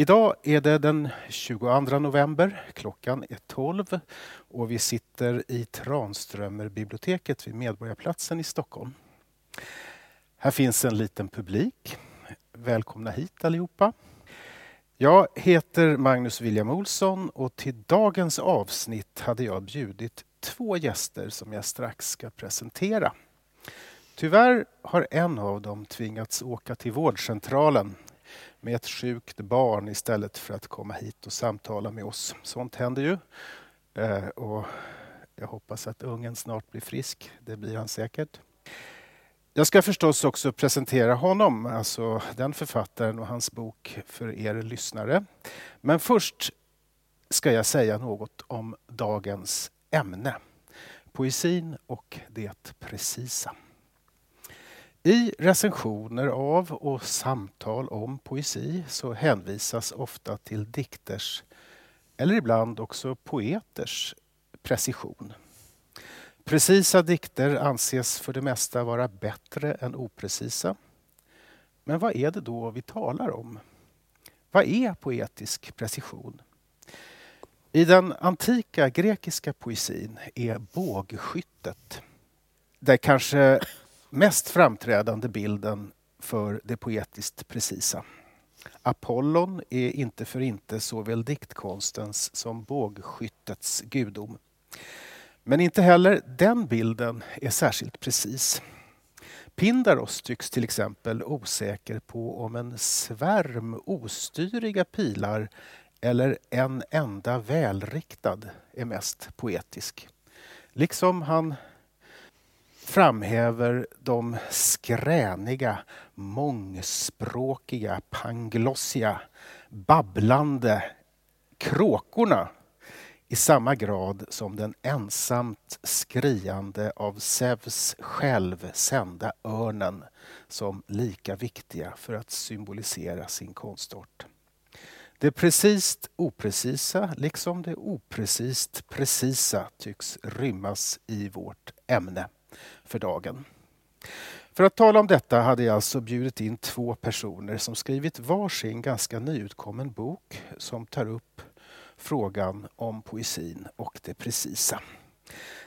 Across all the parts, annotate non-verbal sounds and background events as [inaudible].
Idag är det den 22 november. Klockan är 12 och vi sitter i Tranströmerbiblioteket vid Medborgarplatsen i Stockholm. Här finns en liten publik. Välkomna hit allihopa. Jag heter Magnus William Olsson och till dagens avsnitt hade jag bjudit två gäster som jag strax ska presentera. Tyvärr har en av dem tvingats åka till vårdcentralen med ett sjukt barn istället för att komma hit och samtala med oss. Sånt händer ju. Eh, och jag hoppas att ungen snart blir frisk. Det blir han säkert. Jag ska förstås också presentera honom, alltså den författaren och hans bok för er lyssnare. Men först ska jag säga något om dagens ämne. Poesin och det precisa. I recensioner av och samtal om poesi så hänvisas ofta till dikters, eller ibland också poeters, precision. Precisa dikter anses för det mesta vara bättre än oprecisa. Men vad är det då vi talar om? Vad är poetisk precision? I den antika grekiska poesin är bågskyttet det kanske mest framträdande bilden för det poetiskt precisa. Apollon är inte för inte såväl diktkonstens som bågskyttets gudom. Men inte heller den bilden är särskilt precis. Pindaros tycks till exempel osäker på om en svärm ostyriga pilar eller en enda välriktad är mest poetisk. Liksom han framhäver de skräniga, mångspråkiga, panglossiga, babblande kråkorna i samma grad som den ensamt skriande av Zeus själv sända örnen som lika viktiga för att symbolisera sin konstart. Det precis oprecisa, liksom det oprecist precisa tycks rymmas i vårt ämne för dagen. För att tala om detta hade jag alltså bjudit in två personer som skrivit varsin ganska nyutkommen bok som tar upp frågan om poesin och det precisa.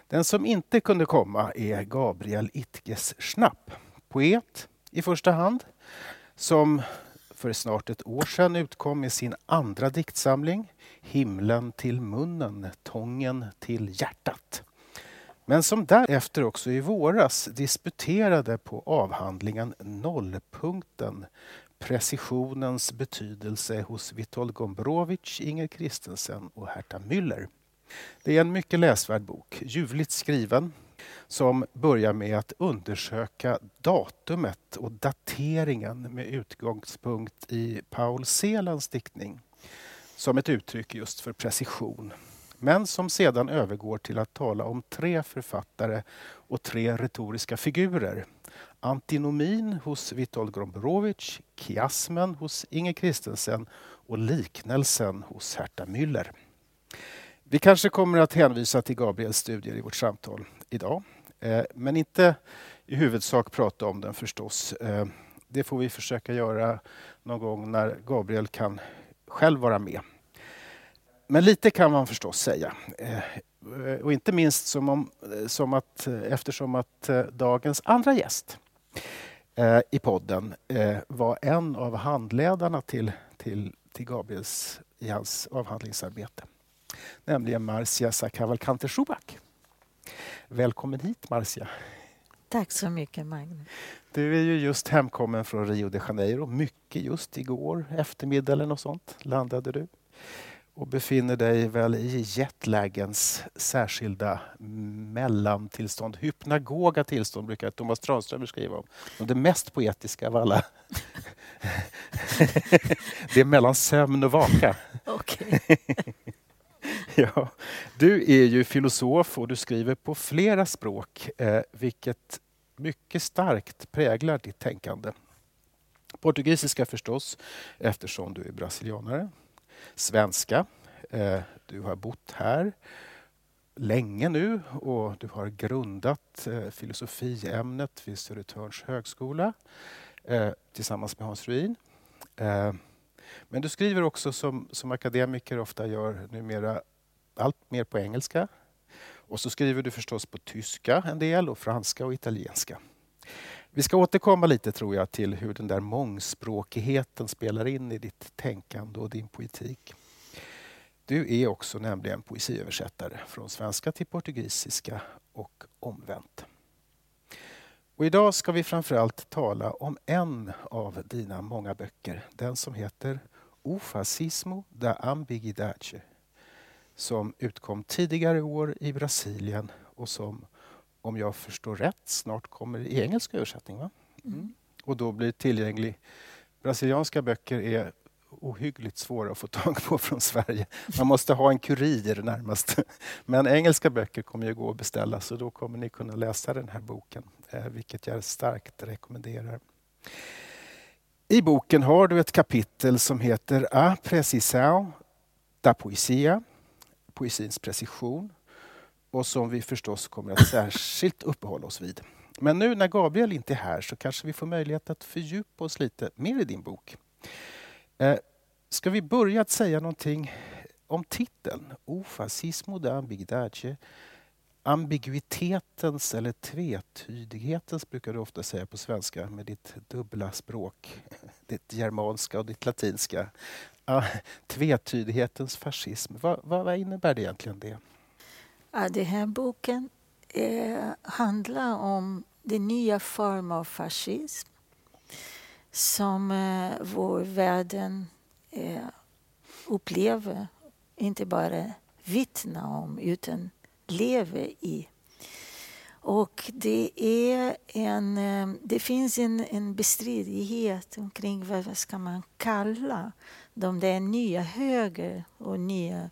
Den som inte kunde komma är Gabriel Itkes Schnapp, poet i första hand, som för snart ett år sedan utkom med sin andra diktsamling Himlen till munnen, tången till hjärtat men som därefter också i våras disputerade på avhandlingen Nollpunkten Precisionens betydelse hos Witold Gombrovic, Inger Christensen och Herta Müller. Det är en mycket läsvärd bok, ljuvligt skriven som börjar med att undersöka datumet och dateringen med utgångspunkt i Paul Selans diktning som ett uttryck just för precision men som sedan övergår till att tala om tre författare och tre retoriska figurer. Antinomin hos Witold Gombrowicz, kiasmen hos Inger Kristensen och liknelsen hos Herta Müller. Vi kanske kommer att hänvisa till Gabriels studier i vårt samtal idag, eh, men inte i huvudsak prata om den förstås. Eh, det får vi försöka göra någon gång när Gabriel kan själv vara med. Men lite kan man förstås säga. Eh, och inte minst som, om, som att, eftersom att eh, dagens andra gäst eh, i podden var en av handledarna till, till, till Gabriels i hans avhandlingsarbete. Nämligen Marcia Sakavalkante Schubak. Välkommen hit Marcia. Tack så mycket Magnus. Du är ju just hemkommen från Rio de Janeiro. Mycket just igår eftermiddag eller något sånt landade du och befinner dig väl i jetlagens särskilda mellantillstånd. Hypnagoga tillstånd brukar Thomas Tranströmer skriva om. det mest poetiska av alla. [laughs] det är mellan sömn och vaka. [laughs] ja, du är ju filosof och du skriver på flera språk, eh, vilket mycket starkt präglar ditt tänkande. Portugisiska förstås, eftersom du är brasilianare. Svenska, eh, du har bott här länge nu och du har grundat eh, filosofiämnet vid Södertörns högskola eh, tillsammans med Hans Ruin. Men du skriver också som, som akademiker ofta gör numera allt mer på engelska. Och så skriver du förstås på tyska en del och franska och italienska. Vi ska återkomma lite tror jag till hur den där mångspråkigheten spelar in i ditt tänkande och din poetik. Du är också nämligen poesiöversättare från svenska till portugisiska och omvänt. Och idag ska vi framförallt tala om en av dina många böcker, den som heter O fascismo da ambiguidade som utkom tidigare i år i Brasilien och som, om jag förstår rätt, snart kommer i engelsk översättning. Va? Mm. Och då blir tillgänglig. Brasilianska böcker är ohyggligt svåra att få tag på från Sverige. Man måste ha en kurir närmast. Men engelska böcker kommer ju gå att beställa så då kommer ni kunna läsa den här boken, eh, vilket jag starkt rekommenderar. I boken har du ett kapitel som heter A precisão da poesia, poesins precision och som vi förstås kommer att särskilt uppehålla oss vid. Men nu när Gabriel inte är här så kanske vi får möjlighet att fördjupa oss lite mer i din bok. Eh, ska vi börja att säga någonting om titeln? O fascismo da. Ambiguitetens eller tvetydighetens brukar du ofta säga på svenska med ditt dubbla språk. [laughs] Ditt germanska och ditt latinska. Ah, tvetydighetens fascism. Vad, vad, vad, innebär det egentligen? det? Ja, den här boken eh, handlar om den nya form av fascism som eh, vår världen eh, upplever, inte bara vittnar om, utan lever i. Och det, är en, eh, det finns en, en bestridighet omkring vad ska man kalla de där nya höger och nya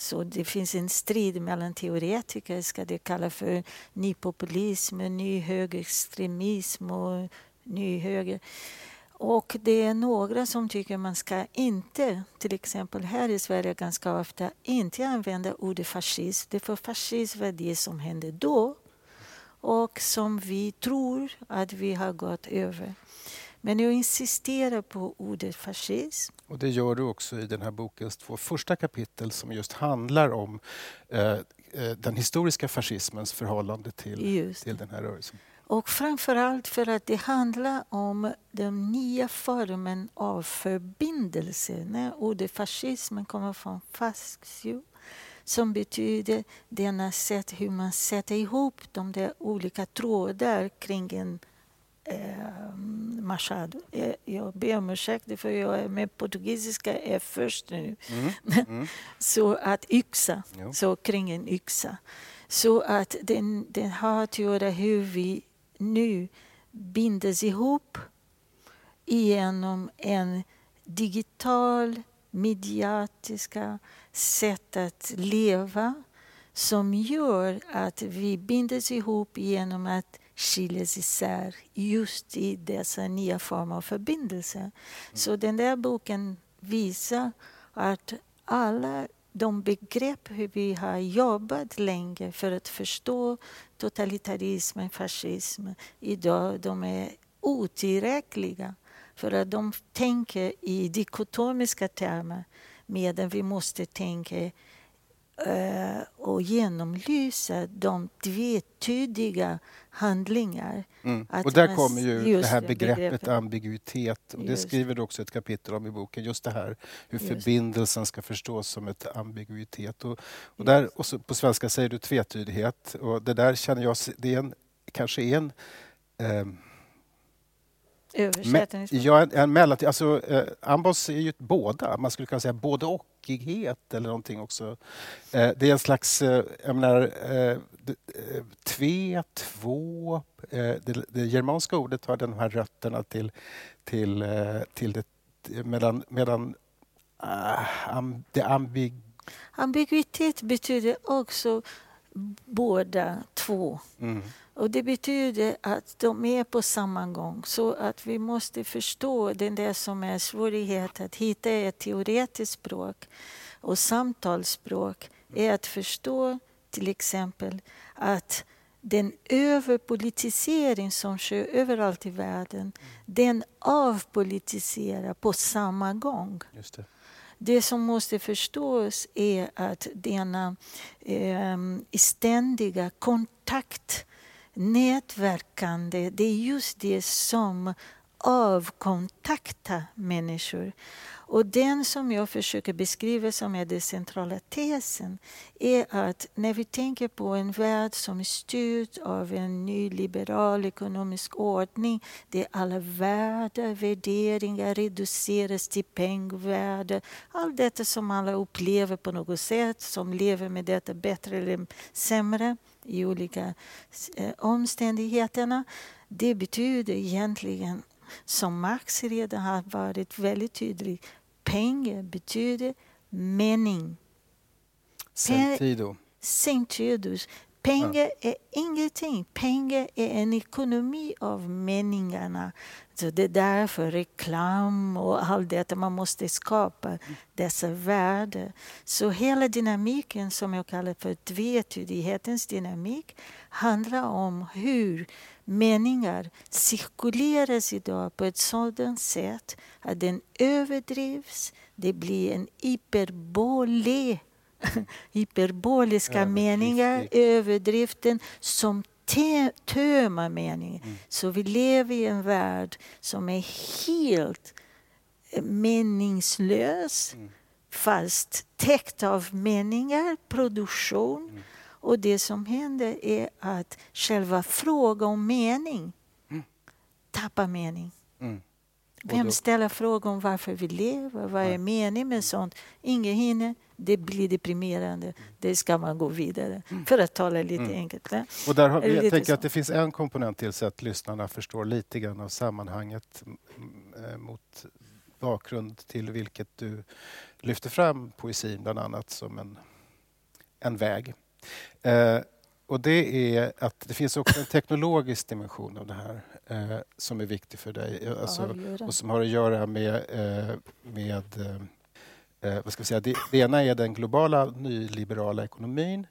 så det finns en strid mellan teoretiker, ska det kalla för nypopulism, ny högerextremism och ny höger. Och det är några som tycker man ska inte, till exempel här i Sverige ganska ofta, inte använda ordet fascism. Det för fascism var det som hände då och som vi tror att vi har gått över. Men jag insisterar på ordet fascism. Och det gör du också i den här bokens två första kapitel som just handlar om eh, eh den historiska fascismens förhållande till, till den här rörelsen. Och framförallt för att det handlar om den nya formen av förbindelse. När ordet fascismen kommer från fascio som betyder denna sätt hur man sätter ihop de där olika trådar kring en eh, machado. Eh, jag ber om ursäkt för jag är med portugisiska är först nu. Mm. Mm. [laughs] så att yxa, jo. så kring en yxa. Så att den, den har att göra hur vi nu bindes ihop genom en digital, mediatiska sätt att leva som gör att vi bindes ihop genom att skiljas isär just i dessa nya former av förbindelser. Mm. Så den där boken visar att alla de begrepp hur vi har jobbat länge för att förstå totalitarismen, fascismen, idag de är otillräckliga. För att de tänker i dikotomiska termer medan vi måste tänka och genomlysa de tvetydiga handlingar. Mm. Och där kommer ju det här begreppet, begreppet. ambiguitet. Och det skriver du också ett kapitel om i boken. Just det här hur just. förbindelsen ska förstås som ett ambiguitet. Och, och där, och så, på svenska säger du tvetydighet. Och det där känner jag, det är en, kanske är en eh, Översättning? Ja, en, en alltså, eh, ambos är ju båda. Man skulle kunna säga både ochighet eller någonting också. Eh, det är en slags, eh, jag menar, eh, eh tve, två. Eh, det, det germanska ordet har de här rötterna till, till, eh, till det, medan, medan uh, det ambig Ambiguitet betyder också båda två. Mm. Och Det betyder att de är på samma gång. Så att vi måste förstå den där som är svårighet att hitta ett teoretiskt språk och samtalsspråk är att förstå till exempel att den överpolitisering som sker överallt i världen, den avpolitiserar på samma gång. Just det. Det som måste förstås är att denna eh, ständiga kontakt, nätverkande, det är just det som avkontaktar människor. Och den som jag försöker beskriva som är den centrala tesen är att när vi tänker på en värld som är styrd av en ny liberal ekonomisk ordning där alla värden, värderingar reduceras till pengvärde. Allt detta som alla upplever på något sätt, som lever med detta bättre eller sämre i olika eh, omständigheterna. Det betyder egentligen som Marx redan har varit väldigt tydlig pengar betyder mening. Sentido. Sentidus. Pengar ja. är ingenting. Pengar är en ekonomi av meningarna. Det är därför reklam och allt detta, man måste skapa dessa värden. Så hela dynamiken som jag kallar för tvetydighetens dynamik handlar om hur meningar cirkuleras idag på ett sådant sätt att den överdrivs. Det blir en hyperbole, [laughs] hyperboliska meningar, överdriften som tömmer meningen. Mm. Så vi lever i en värld som är helt meningslös mm. fast täckt av meningar, produktion. Mm. Och det som händer är att själva frågan om mening mm. tappar mening. Mm. Vem ställer frågan om varför vi lever? Vad är meningen med sånt? Ingen hinner. Det blir deprimerande. Mm. Det ska man gå vidare. Mm. För att tala lite mm. enkelt. Och där har, jag tänker så? att det finns en komponent till så att lyssnarna förstår lite grann av sammanhanget äh, mot bakgrund till vilket du lyfter fram poesin bland annat som en, en väg. Eh, och det är att det finns också en teknologisk dimension av det här eh, som är viktig för dig alltså, och som har att göra med, eh, med eh, vad ska vi säga, det, det, ena är den globala nyliberala ekonomin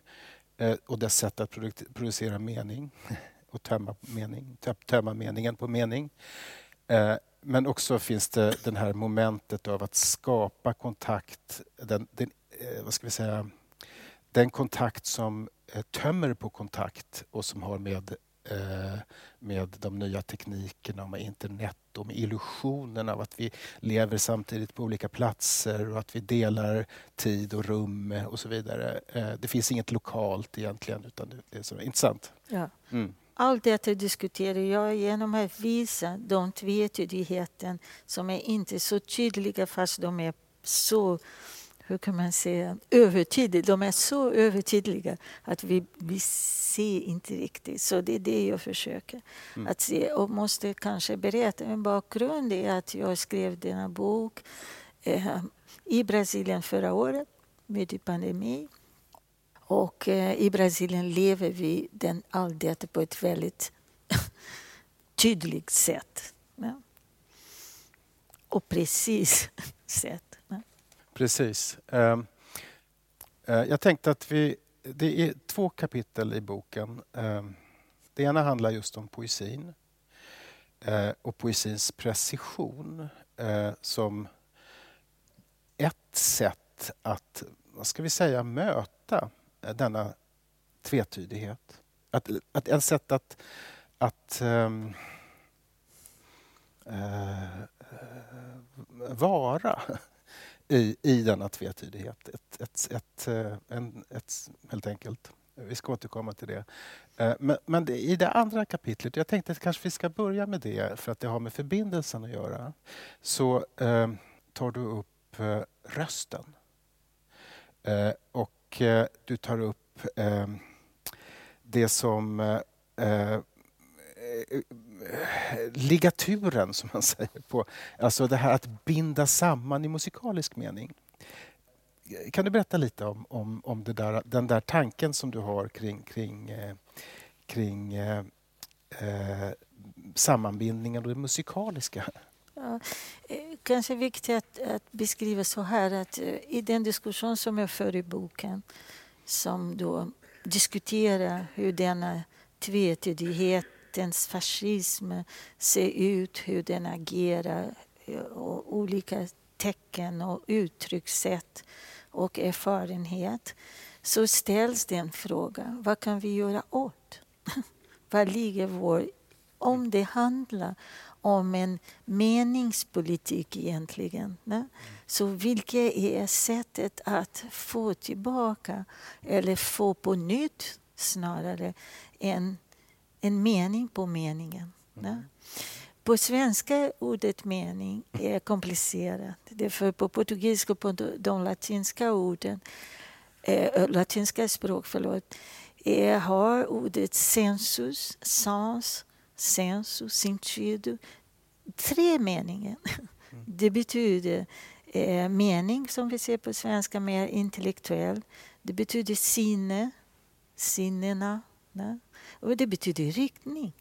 eh, och dess sätt att producera mening [laughs] och tömma, mening, tömma meningen på mening. Eh, men också finns det det här momentet av att skapa kontakt, den, den eh, vad ska vi säga, den kontakt som eh, tömmer på kontakt och som har med, eh, med de nya teknikerna, med internet och med illusionen av att vi lever samtidigt på olika platser och att vi delar tid och rum och så vidare. Eh, det finns inget lokalt egentligen, utan det är så intressant. Ja. Mm. Allt detta diskuterar jag genom att visa de tvetydigheten som är inte så tydliga fast de är så hur kan man säga, övertydliga. De är så övertydliga att vi, vi ser inte riktigt. Så det är det jag försöker mm. att se. Och måste kanske berätta. En bakgrund är att jag skrev denna bok eh, i Brasilien förra året, mitt i pandemi. Och eh, i Brasilien lever vi den, allt detta på ett väldigt tydligt sätt. Ja. Och precis [laughs] sätt. Precis. Ehm, eh, jag tänkte att vi... Det är två kapitel i boken. Ehm, det ena handlar just om poesin eh, och poesins precision eh, som ett sätt att, vad ska vi säga, möta denna tvetydighet. Att, att ett sätt att, att um, uh, vara i, i denna tvetydighet. Ett, ett, ett, eh, en, ett, helt enkelt. Vi ska återkomma till det. Eh, men, men det, i det andra kapitlet, jag tänkte att kanske vi ska börja med det för att det har med förbindelsen att göra. Så eh, tar du upp eh, rösten. Eh, och eh, du tar upp eh, det som ligaturen, som man säger. på Alltså det här att binda samman i musikalisk mening. kan du berätta lite om, om, om det där, den där tanken som du har kring, kring, eh, kring eh, eh, sammanbindningen och det musikaliska? Ja, eh, kanske viktigt att, att, beskriva så här att eh, i den diskussion som jag för i boken som då diskuterar hur denna tvetydighet tvetydighetens fascism ser ut, hur den agerar och olika tecken och uttryckssätt och erfarenhet så ställs den frågan, vad kan vi göra åt? [laughs] Vad ligger vår... Om det handlar om en meningspolitik egentligen. Ne? Så vilket är sättet att få tillbaka, eller få på nytt snarare, en, en mening på meningen? Ne? På svenska ordet mening är komplicerat. Därför på portugisiska och på de latinska orden, eh, latinska språk, förlåt, är, har ordet sensus, sans, senso, sentido, tre meningar. [laughs] Det betyder eh, mening, som vi ser på svenska, mer intellektuell. Det betyder sinne, sinnena. Ne? Och det betyder riktning.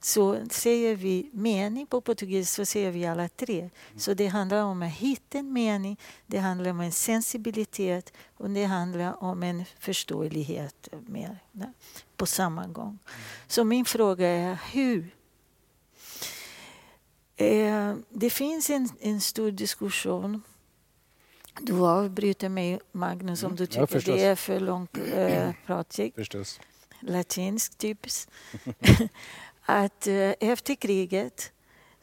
Så säger vi mening på portugisiska så säger vi alla tre. Så det handlar om att hitta en mening, det handlar om en sensibilitet och det handlar om en förståelighet mer, ne? på samma gång. Så min fråga är hur? Eh, det finns en, en stor diskussion du avbryter mig, Magnus, om mm. du tycker ja, det är för långt äh, pratigt. Förstås. Latinsk, typiskt. [laughs] att eh, efter kriget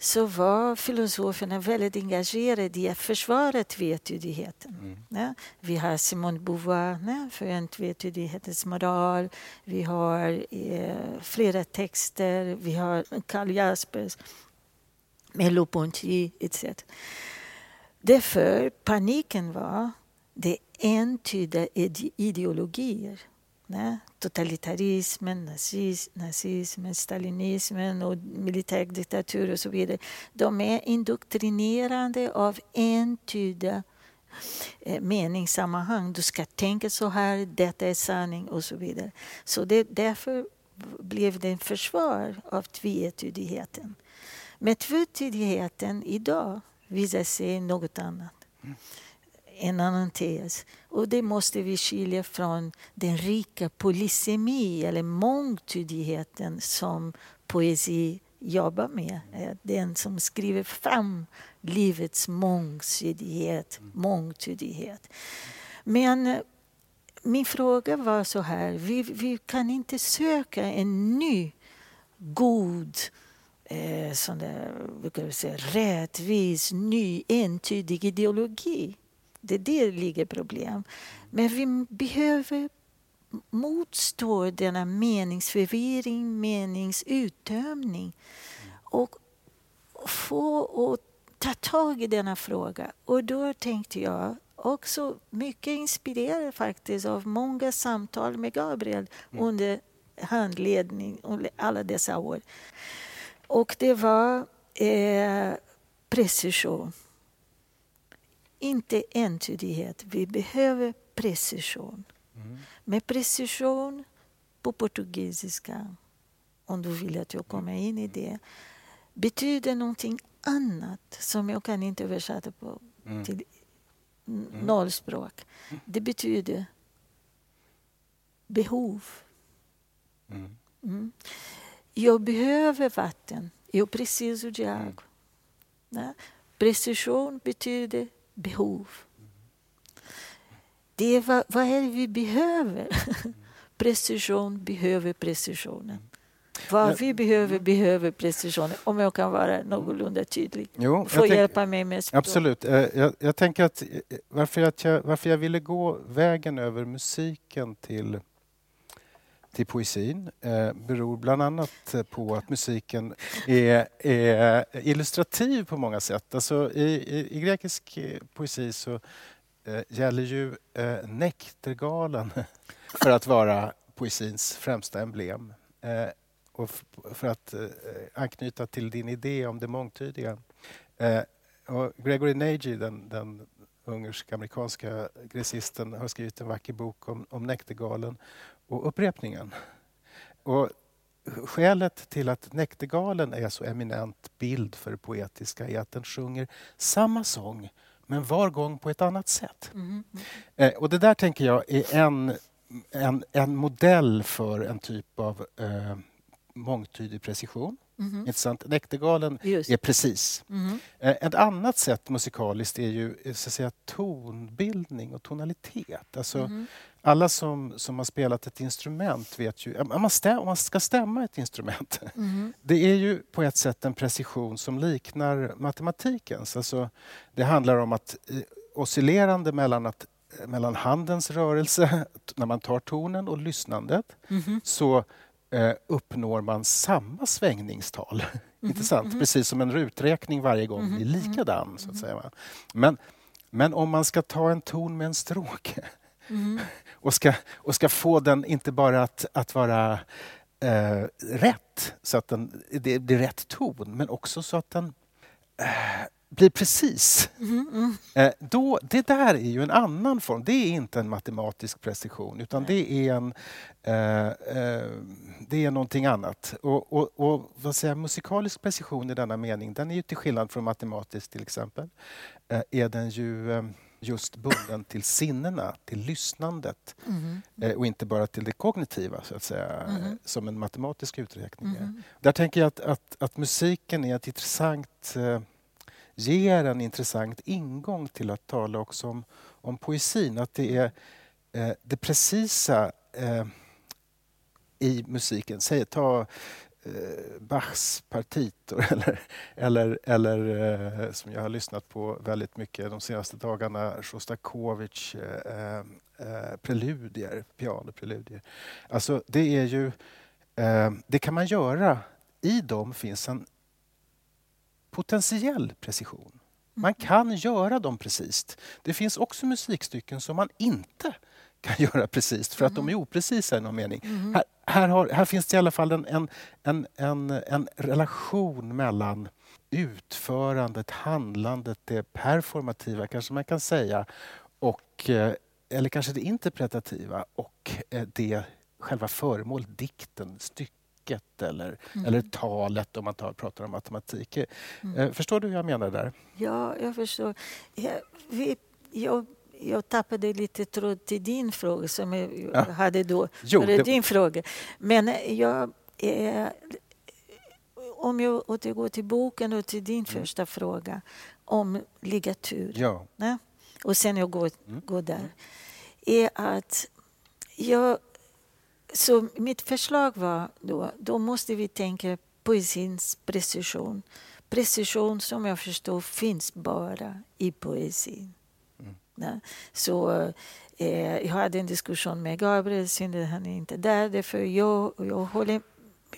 så var filosoferna väldigt engagerade i att försvara tvetydigheten. Mm. Ja, vi har Simone Beauvoir ja, för en tvetydighetens moral. Vi har eh, flera texter. Vi har Karl Jaspers Merleau-Ponty etc. Därför paniken var det entydiga ideologier né? totalitarismen, nazis, nazismen, stalinismen och militärdiktatur och så vidare. De är indoktrinerande av entydiga eh, meningssammanhang. Du ska tänka så här, detta är sanning och så vidare. Så det, därför blev det en försvar av tvetydigheten. Men tvetydigheten idag visar sig något annat. Mm en annan tes. Och det måste vi skilja från den rika polysemi eller mångtydigheten som poesi jobbar med. Eh, den som skriver fram livets mångsidighet, mångtydighet. Men eh, min fråga var så här, vi, vi kan inte söka en ny god eh, sån där, säga, rättvis, ny, entydig ideologi. Det är där ligger problem. Men vi behöver motstå denna meningsförvirring, meningsuttömning och få att ta tag i denna fråga. Och då tänkte jag också mycket inspirerad faktiskt av många samtal med Gabriel mm. under handledning under alla dessa år. Och det var eh, precision inte entydighet. Vi behöver precision. Mm. Med precision på portugisiska, om du vill att jag kommer in i det, betyder någonting annat som jag kan inte översätta på mm. till mm. nollspråk. Det betyder behov. Mm. mm. Jag behöver vatten. Jag preciso de água. Mm. Precision betyder behov. Det är vad, vad är det vi behöver? [laughs] Precision behöver precisionen. Vad vi behöver, behöver precisionen. Om jag kan vara någorlunda tydlig. Jo, Få hjälpa mig med språk. Absolut. Eh, jag, jag tänker att eh, varför, jag, varför jag ville gå vägen över musiken till till poesin eh, beror bland annat eh, på att musiken är, är illustrativ på många sätt. Alltså i, i, i grekisk eh, poesi så eh, gäller ju eh, nektergalen [laughs] för att vara poesins främsta emblem. Eh, och för att eh, anknyta till din idé om det mångtydiga. Eh, och Gregory Nagy, den, den ungersk-amerikanska grecisten, har skrivit en vacker bok om, om näktergalen och upprepningen. Och skälet till att näktergalen är så eminent bild för det poetiska är att den sjunger samma sång men var gång på ett annat sätt. Mm. Eh, och det där tänker jag är en, en, en modell för en typ av eh, mångtydig precision. Mm. Intressant. Näktergalen är precis. Mm. Ett annat sätt musikaliskt är ju eh, så att säga, tonbildning och tonalitet. Alltså, mm. Alla som, som har spelat ett instrument vet ju... Om man, stäm, om man ska stämma ett instrument [laughs] mm. det är ju på ett sätt en precision som liknar matematikens. Alltså, det handlar om att eh, oscillerande mellan att mellan handens rörelse [laughs] när man tar tonen och lyssnandet mm. så uppnår man samma svängningstal. [laughs] Intressant, mm. precis som en ruträkning varje gång mm. blir likadan. Så att säga. Men, men om man ska ta en ton med en stråke [laughs] mm. och, ska, och ska få den inte bara att, att vara eh, rätt, så att den, det blir rätt ton, men också så att den eh, blir precis. Mm, mm. Eh, då, det där är ju en annan form. Det är inte en matematisk precision utan det är, en, eh, eh, det är någonting annat. Och, och, och vad säger, musikalisk precision i denna mening, den är ju till skillnad från matematisk till exempel, eh, är den ju eh, just bunden till sinnena, till lyssnandet mm. och inte bara till det kognitiva, så att säga, mm. som en matematisk uträkning är. Mm. Där tänker jag att, att, att musiken är ett intressant ger en intressant ingång till att tala också om, om poesin. Att det är eh, det precisa eh, i musiken. Säg, ta eh, Bachs partitor [laughs] eller, eller, eller eh, som jag har lyssnat på väldigt mycket de senaste dagarna, Sjostakovitj eh, eh, eh preludier, pianopreludier. Alltså det är ju, eh, det kan man göra. I dem finns en potentiell precision. Man mm. kan göra dem precis. Det finns också musikstycken som man inte kan [laughs] göra precis för att de är mm. oprecisa i någon mening. Mm. Här, här, har, här, finns det i alla fall en, en, en, en, en relation mellan utförandet, handlandet, det performativa kanske man kan säga och, eh, eller kanske det interpretativa och eh, det själva föremålet, dikten, stycket snacket eller, mm. eller talet om man tar, pratar om matematik. Mm. Eh, förstår du hur jag menar där? Ja, jag förstår. Jag, vi, jag, jag tappade lite tråd till din fråga som jag ja. hade då. Jo, det... din fråga. Men jag... Eh, om jag återgår till boken och till din mm. första fråga om ligatur. Ja. Ne? Och sen jag går, mm. går där. Är att jag så mitt förslag var då, då måste vi tänka poesins precision. Precision som jag förstår finns bara i poesin. Mm. Så eh, jag hade en diskussion med Gabriel, synd att han är inte där. Därför jag, jag, håller,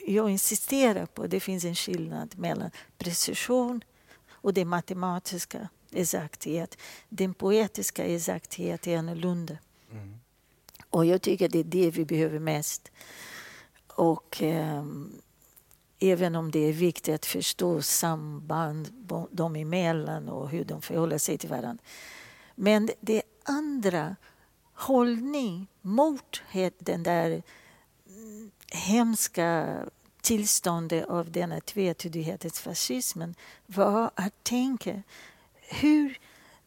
jag insisterar på att det finns en skillnad mellan precision och det matematiska exakthet. Den poetiska exakthet är annorlunda. Mm. Och jag tycker det är det vi behöver mest. Och eh, även om det är viktigt att förstå samband dem emellan och hur de förhåller sig till varandra. Men det andra hållning mot den där mm, hemska tillståndet av denna tvetydighetsfascismen var att tänka hur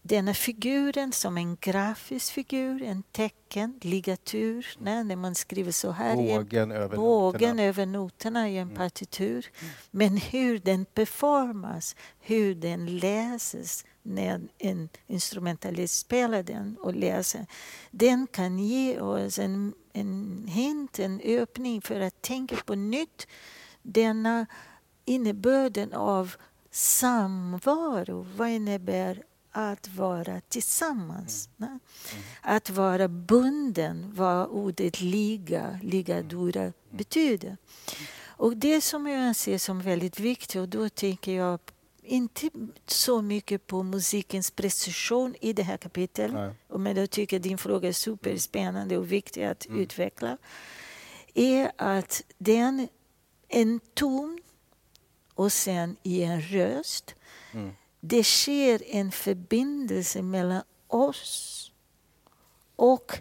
denna figuren som en grafisk figur, en tecken, ligatur, nej, när man skriver så här. Bågen, över, bågen noterna. över noterna i en mm. partitur. Mm. Men hur den performas, hur den läses när en instrumentalist spelar den och läser. Den kan ge oss en, en hint, en öppning för att tänka på nytt denna innebörden av samvaro. Vad innebär att vara tillsammans. Mm. mm. Att vara bunden, vad ordet liga, ligadura, mm. betyder. Och det som jag ser som väldigt viktigt, och då tänker jag inte så mycket på musikens precision i det här kapitlet, men jag tycker din fråga är superspännande och viktig att mm. utveckla, är att den, en ton och sen i en röst mm det sker en förbindelse mellan oss och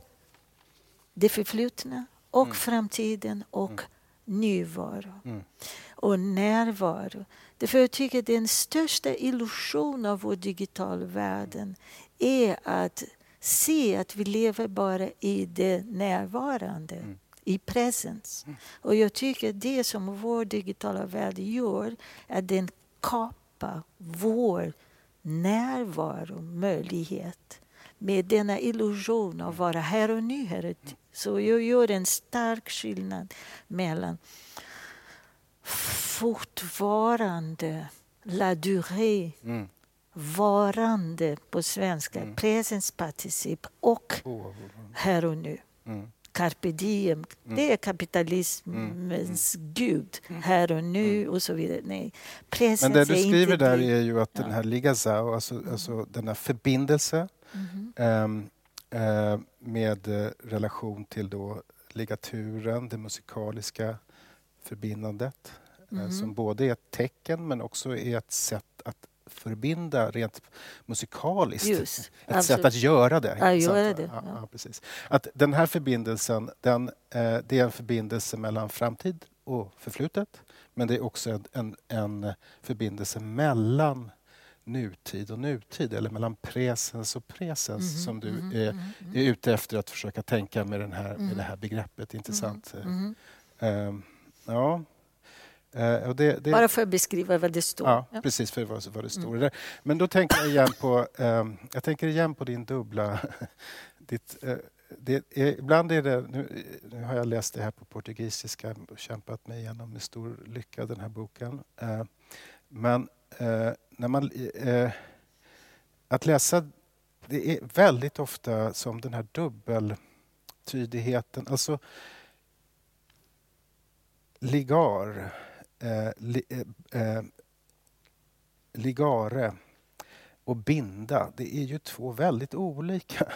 det förflutna och framtiden och närvaro. Mm. Och närvaro. Därför jag tycker den största illusionen av vår digitala världen är att se att vi lever bara i det närvarande, i presens. Och jag tycker det som vår digitala värld gör är att den kapar vår närvaromöjlighet med denna illusion av att vara här och nu. Här. Så jag gör en stark skillnad mellan fortvarande, la durée, Mm. varande på svenska, presens particip och Åh, här och nu. mm. Carpe diem, det är kapitalismens gud. Här och nu och så vidare. Nej, presens Men det du skriver där är ju att den Ja. här ligazao, alltså, alltså denna förbindelse ehm, eh, med eh, relation till då ligaturen, det musikaliska förbindandet Mhm. som både är ett tecken men också är ett sätt förbinda rent musikaliskt. Just, ett absolut. sätt att göra det. Ja, göra det, Ja, ja. precis. Att den här förbindelsen, den, eh, det är en förbindelse mellan framtid och förflutet. Men det är också en, en, en förbindelse mellan nutid och nutid eller mellan presens och presens Mhm, som du mhm, är, mhm, mhm. är ute efter att försöka tänka med, den här, med Mm. det här begreppet. Intressant. Mhm. Ehm, ja. Och det, det, Bara för att beskriva vad det står. Ja, Ja. precis, för vad, vad det står Mm. Men då tänker jag igen på, ehm, jag tänker igen på din dubbla... [laughs] ditt, eh, det är, ibland är det, nu, nu har jag läst det här på portugisiska och kämpat mig igenom med stor lycka den här boken. Eh, men när man... Att läsa, det är väldigt ofta som den här dubbeltydigheten, alltså ligar, eh, li, eh, eh, ligare och binda, det är ju två väldigt olika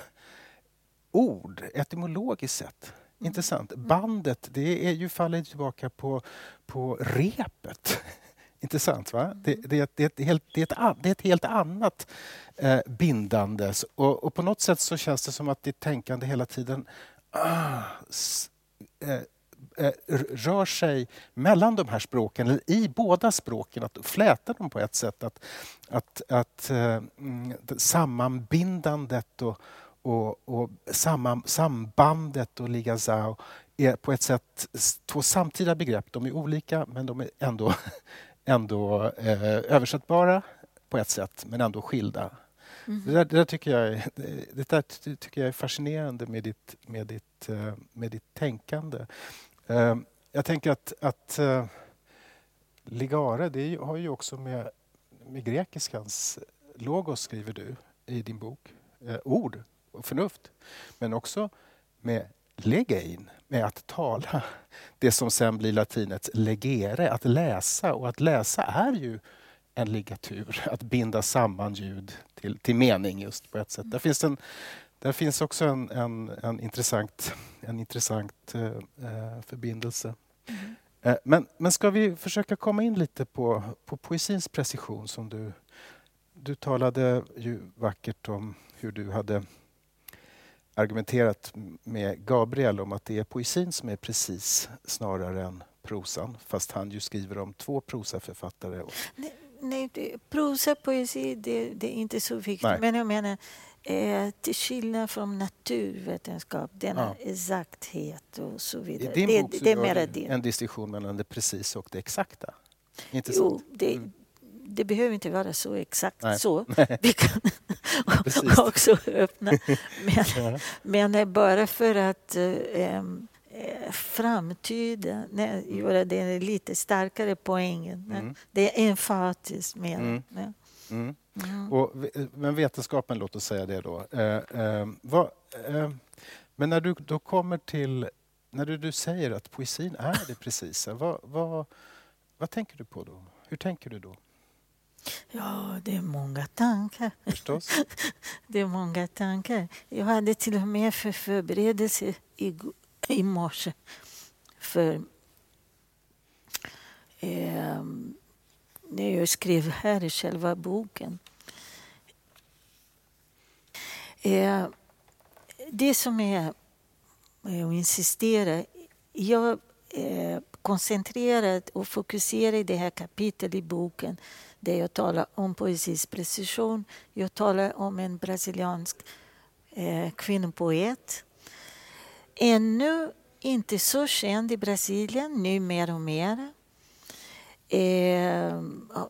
[laughs] ord etymologiskt sett. Intressant. Bandet, det är ju faller tillbaka på, på repet. [laughs] Intressant, va? Det, det, är ett- det, är ett helt, det, är ett, det är ett helt annat eh, bindande. Och, och på något sätt så känns det som att ditt tänkande hela tiden ah, s, eh, rör sig mellan de här språken, eller i båda språken, att fläta dem på ett sätt. Att, att, att eh, mm, det- sammanbindandet och, och, och samman, sambandet och ligazao är på ett sätt två samtida begrepp. De är olika, men de är ändå, [laughs] ändå eh, översättbara på ett sätt, men ändå skilda. Mhm. Det, där, det, där tycker jag, det där ty- tycker jag är fascinerande med ditt, med ditt, eh, med ditt tänkande. Eh, jag tänker att, att eh, ligare, det har ju också med, med grekiskans logos, skriver du i din bok, eh, ord och förnuft. Men också med legein, med att tala. Det som sen blir latinets legere, att läsa. Och att läsa är ju en ligatur, att binda samman ljud till, till mening just på ett sätt. Där finns, en, där finns också en, en, en intressant, en intressant eh, eh, förbindelse. Mhm. Eh, Men, men ska vi försöka komma in lite på, på poesins precision som du... Du talade ju vackert om hur du hade argumenterat med Gabriel om att det är poesin som är precis snarare än prosan fast han ju skriver om två prosaförfattare. Nej, nej, det- prosa, poesi, det, det är inte så viktigt. Nej. Men jag menar, eh, till skillnad från naturvetenskap, denna Ja. exakthet och så I vidare. din Det, bok så det är mera det. en distinktion mellan det precisa och det exakta. Inte Jo, det, Mm. det behöver inte vara så exakt Nej. så. [laughs] Vi kan [laughs] [laughs] också öppna. Men, Ja. men det är bara för att eh, eh, framtyda, nej, göra det lite starkare poängen. nej. Mm. Det är emfatiskt mer. Mm. nej. Mm. Mm. Och, men vetenskapen, låt oss säga det då. Eh, eh, vad, eh, men när du då kommer till... När du, du säger att poesin är det precisa, vad, vad, vad tänker du på då? Hur tänker du då? Ja, det är många tankar. Förstås? [laughs] Det är många tankar. Jag hade till och med för förberedelse i, i morse för eh, det jag skrev här i själva boken. Eh, det som är, eh, jag eh, insisterar, jag koncentrerar och fokuserar i det här kapitlet i boken där jag talar om poesis precision. Jag talar om en brasiliansk eh, kvinnopoet. Ännu inte så känd i Brasilien, nu mer och mer. Eh,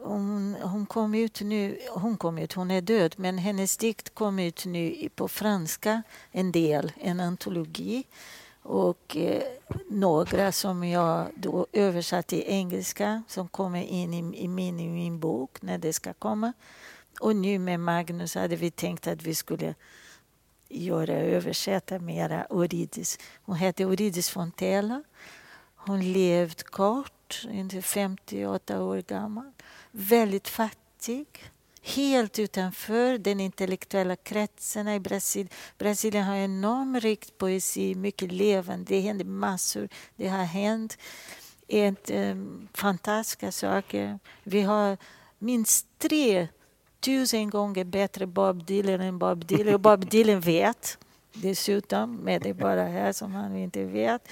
hon, hon, kom ut nu, hon kom ut, hon är död, men hennes dikt kom ut nu på franska, en del, en antologi. Och eh, några som jag då översatt till engelska som kommer in i, i, min, i min bok när det ska komma. Och nu med Magnus hade vi tänkt att vi skulle göra översätta mera Oridis. Hon hette Oridis Fontella. Hon levde kort, inte 58 år gammal. Väldigt fattig. Helt utanför den intellektuella kretsen i Brasilien. Brasilien har enormt rikt poesi, mycket levande. Det händer massor. Det har hänt ett, um, fantastiska saker. Vi har minst tre tusen gånger bättre Bob Dylan än Bob Dylan. Och Bob [laughs] Dylan vet dessutom, men det är bara här som han inte vet.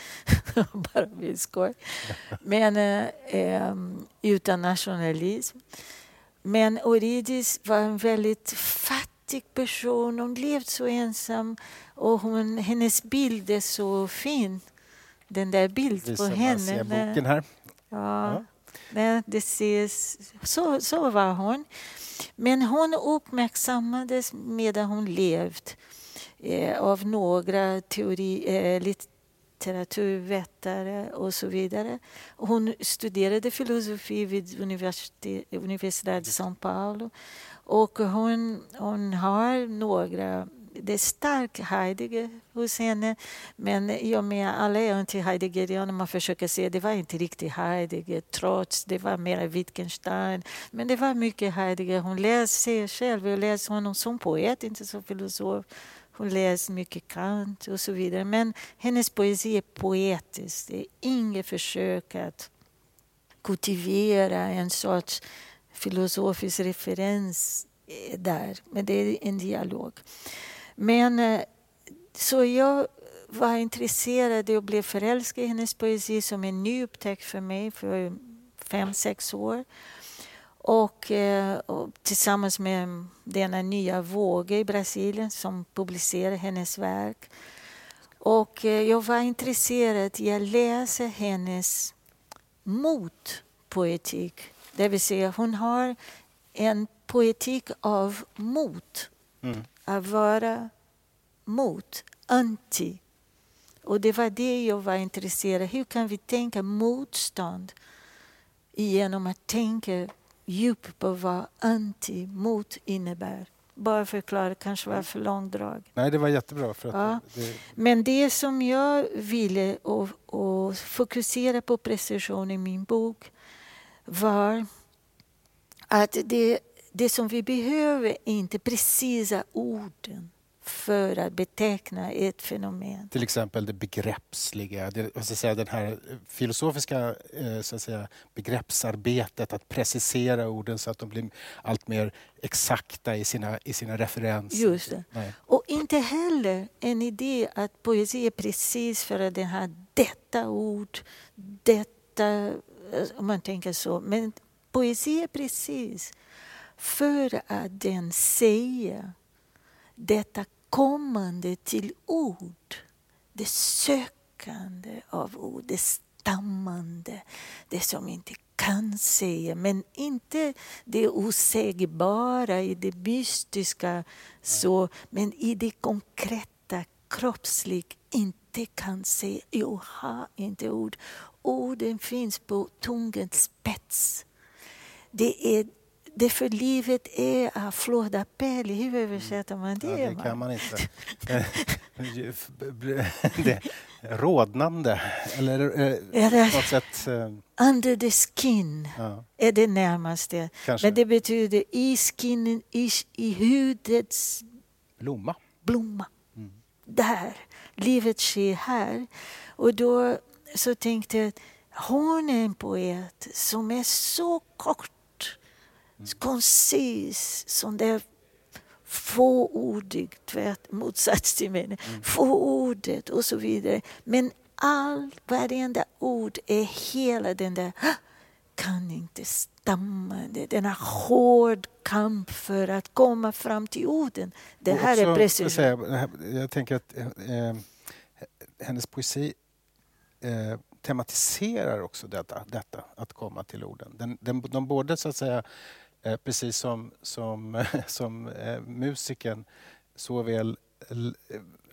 [laughs] bara vill skoj. Men eh, utan nationalism. Men Eurydice var en väldigt fattig person. Hon levde så ensam och hon, hennes bild är så fin. Den där bilden på henne. boken här. Ja, ja. det ses, så, så var hon. Men hon uppmärksammades medan hon levde eh, av några teori, eh, litteraturvetare och så vidare. Hon studerade filosofi vid Universitetet de São Paulo och hon, hon har några det är stark Heidegger hos henne. Men i och med alla är inte heideggerianer, man försöker se det var inte riktigt Heidegger trots det var mer Wittgenstein. Men det var mycket Heidegger. Hon läser själv, jag läser honom som poet, inte som filosof. Hon läser mycket Kant och så vidare. Men hennes poesi är poetisk. Det är inget försök att kultivera en sorts filosofisk referens eh, där. Men det är en dialog. Men eh, så jag var intresserad och blev förälskad i hennes poesi som en ny upptäckt för mig för fem, sex år. Och, eh, och, tillsammans med denna nya våg i Brasilien som publicerade hennes verk. Och eh, jag var intresserad i att läsa hennes motpoetik. Det vill säga hon har en poetik av mot. Mm. Att vara mot, anti. Och det var det jag var intresserad av. Hur kan vi tänka motstånd genom att tänka djupt på vad anti, mot innebär? Bara förklara, kanske var för långdrag. Nej, det var jättebra. För att ja. det... Men det som jag ville och, och fokusera på precision i min bok var att det, det som vi behöver är inte precisa orden för att beteckna ett fenomen. Till exempel det begreppsliga, det, så att säga, den här filosofiska eh, så att säga, begreppsarbetet, att precisera orden så att de blir allt mer exakta i sina, i sina referenser. Just det. Nej. Och inte heller en idé att poesi är precis för att den har detta ord, detta, om man tänker så. Men poesi är precis för att den säger detta kommande till ord. Det sökande av ord, det stammande, det som inte kan säga, men inte det osägbara i det mystiska, så, men i det konkreta, kroppsligt, inte kan säga. Jag har inte ord. Orden finns på tungans spets. Det är det för livet är a flor da pelle. Hur översätter man det? Ja, det kan man inte. [laughs] [laughs] det, rodnande, eller eh, på något sätt... Eh, under the skin ja. är det närmaste. Kanske. Men det betyder i skinnen, i, i hudets blomma. blomma. Mm. Där. Livet sker här. Och då så tänkte jag hon är en poet som är så kort koncis som det fåordig, tvärt motsats till mig, mm. fåordet och så vidare. Men all, varenda ord är hela den där kan inte stamma. Denna hård kamp för att komma fram till orden. Det här också, är precis... Jag, jag tänker att eh, hennes poesi eh, tematiserar också detta, detta, att komma till orden. Den, den, de både så att säga, eh, Eh, precis som, som, [laughs] som eh, musiken såväl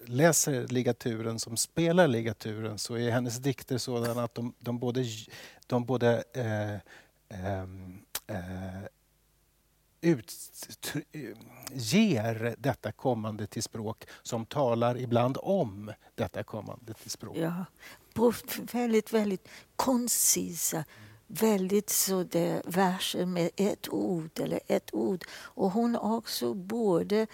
läser ligaturen som spelar ligaturen så är hennes dikter sådana att de, de både, de både eh, ehm, eh, ut, ger detta kommande till språk som talar ibland om detta kommande till språk. Ja, på väldigt, väldigt koncisa väldigt sådär verser med ett ord eller ett ord. Och hon också borde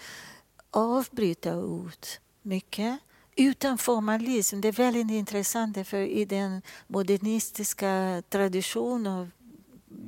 avbryta ord mycket utan formalism. Det är väldigt intressant för i den modernistiska traditionen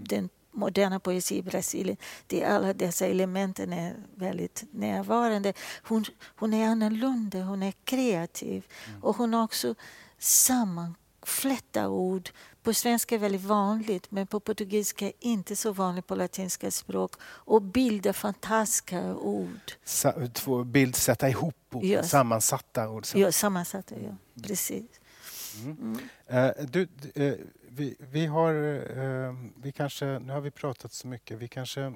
den moderna poesi i Brasilien, det alla dessa elementen är väldigt närvarande. Hon, hon är annorlunda, hon är kreativ mm. och hon också sammanflättar ord. På svenska är det väldigt vanligt, men på portugisiska inte så vanligt på latinska språk. Och bilda fantastiska ord. Sa, två bild, sätta ihop ord, ja. sammansatta ord. Ja, sammansatta, ja. Precis. Mm. Mm. Uh, du, uh, vi, vi, har, uh, vi kanske, nu har vi pratat så mycket, vi kanske,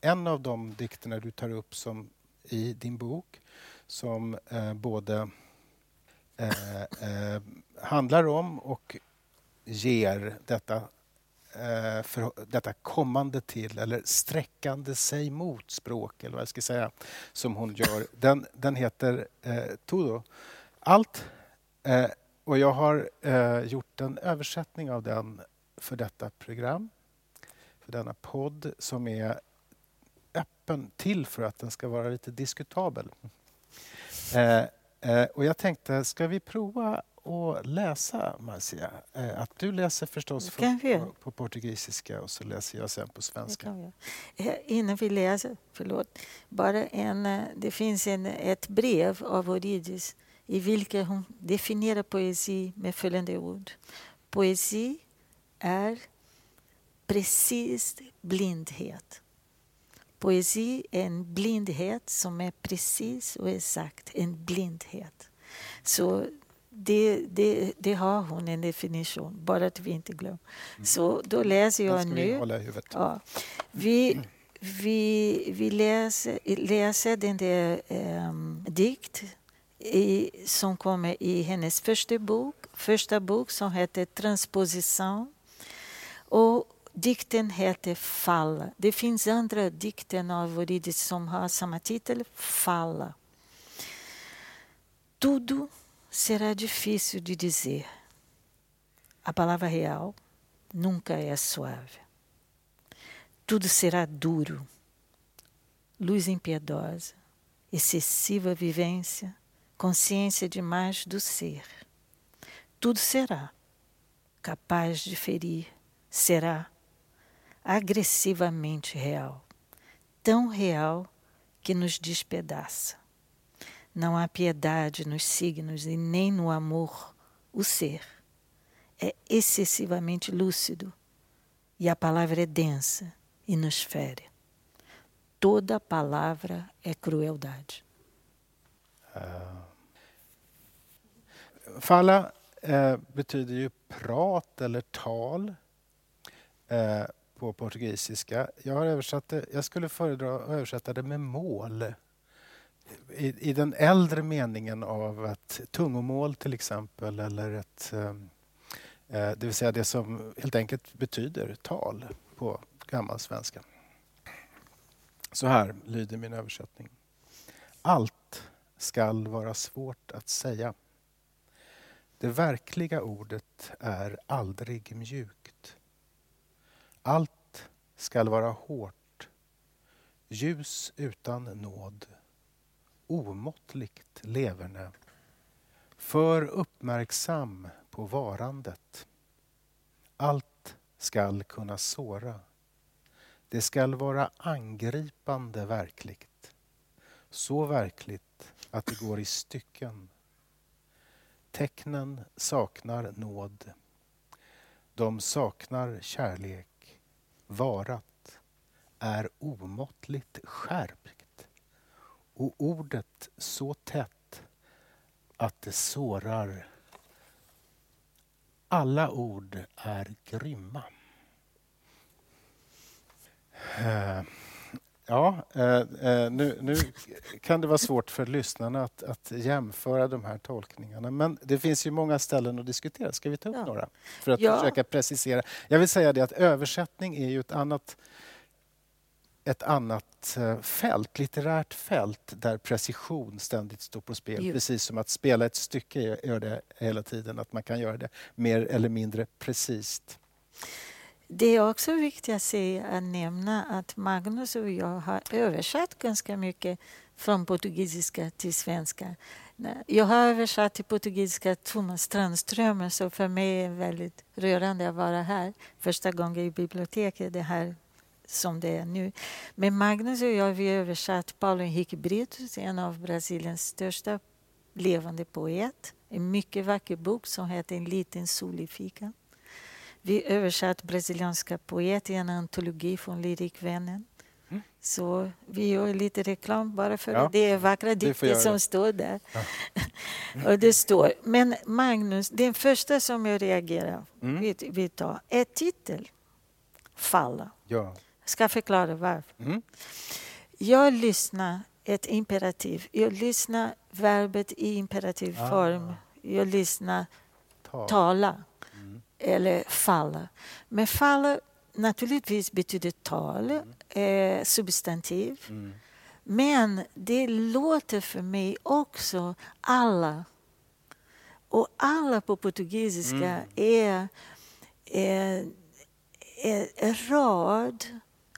en av de dikterna du tar upp som i din bok som både handlar om och ger detta, eh, för, detta kommande till eller sträckande sig mot språk, eller vad jag ska säga, som hon gör. Den, den heter eh, Todo. Allt eh, och jag har eh, gjort en översättning av den för detta program, för denna podd som är öppen till för att den ska vara lite diskutabel. Eh, eh, och jag tänkte, ska vi prova att läsa, Marcia? Eh, att du läser förstås på, på, portugisiska och så läser jag sen på svenska. Eh, innan vi läser, förlåt, bara en, eh, det finns en, ett brev av Orides i vilket hon definierar poesi med följande ord. Poesi är precis blindhet. Poesi är en blindhet som är precis och exakt en blindhet. Så det, det, det har hon en definition, bara att vi inte glömmer. Mm. Så då läser jag nu. Vi, ja, vi, vi, vi läser, läser den där um, dikt i, som kommer i hennes första bok, första bok som heter Transposition. Och dikten heter Fall. Det finns andra dikter av Orides som har samma titel, Falla. Tudo será difícil de dizer. A palavra real nunca é suave. Tudo será duro, luz impiedosa, excessiva vivência, consciência demais do ser. Tudo será capaz de ferir, será agressivamente real, tão real que nos despedaça. Não há piedade nos signos e nem no amor. O ser é excessivamente lúcido e a palavra é densa e nos fere. Toda palavra é crueldade. Uh, Falla eh, betyder ju prat eller tal eh, på portugisiska. Jag, har översatt det, jag skulle föredra att översätta det med mål. I, I, den äldre meningen av ett tungomål till exempel eller ett ehm, eh, det vill säga det som helt enkelt betyder tal på gammalsvenska. Så här lyder min översättning. Allt skall vara svårt att säga. Det verkliga ordet är aldrig mjukt. Allt skall vara hårt, ljus utan nåd, omåttligt leverne, för uppmärksam på varandet. Allt skall kunna såra. Det skall vara angripande verkligt. Så verkligt att det går i stycken. Tecknen saknar nåd. De saknar kärlek. Varat är omåttligt skärpt och ordet så tätt att det sårar. Alla ord är grymma. Eh, Ja, eh, eh, nu, nu, kan det vara svårt för lyssnarna att, att, jämföra de här tolkningarna. Men det finns ju många ställen att diskutera. Ska vi ta upp ja. några? För att ja. försöka precisera. Jag vill säga det att översättning är ju ett annat ett annat eh, fält, litterärt fält där precision ständigt står på spel. Jo. Precis som att spela ett stycke gör det hela tiden, att man kan göra det mer eller mindre precis. Det är också viktigt att, se, att nämna att Magnus och jag har översatt ganska mycket från portugisiska till svenska. Jag har översatt till portugisiska Thomas Strandström så för mig är det väldigt rörande att vara här första gången i biblioteket. Det här som det är nu. Men Magnus och jag vi översatt Paulo Henrique Brito, en av Brasiliens största levande poet. En mycket vacker bok som heter En liten sol i fickan. Vi översatt brasilianska poeter i en antologi från Lyrikvännen. Mm. Så vi gör lite reklam bara för ja. det är vackra dikter som står där. Ja. [laughs] och det står, men Magnus, den första som jag reagerar mm. vi, vi tar är titel. Falla. Ja. Jag ska förklara varför. Mm. Jag lyssnar ett imperativ. Jag lyssnar verbet i imperativ ah. form. Jag lyssnar Ta. tala eller falla. Men falla naturligtvis betyder tal, mm. eh, substantiv. Mm. Men det låter för mig också alla. Och alla på portugisiska mm. är, är, är rad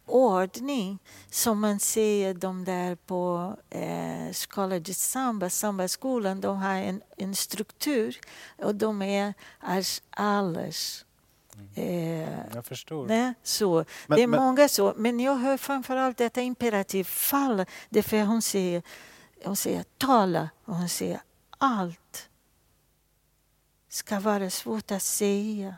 ordning som man ser de där på eh, de Samba, Samba-skolan. De har en, en struktur och de är als alles. Eh, jag förstår. Nej, så. Men, det är men, många så. Men jag hör framförallt detta imperativ fall. Därför hon säger, hon säger tala och hon säger allt ska vara svårt att säga.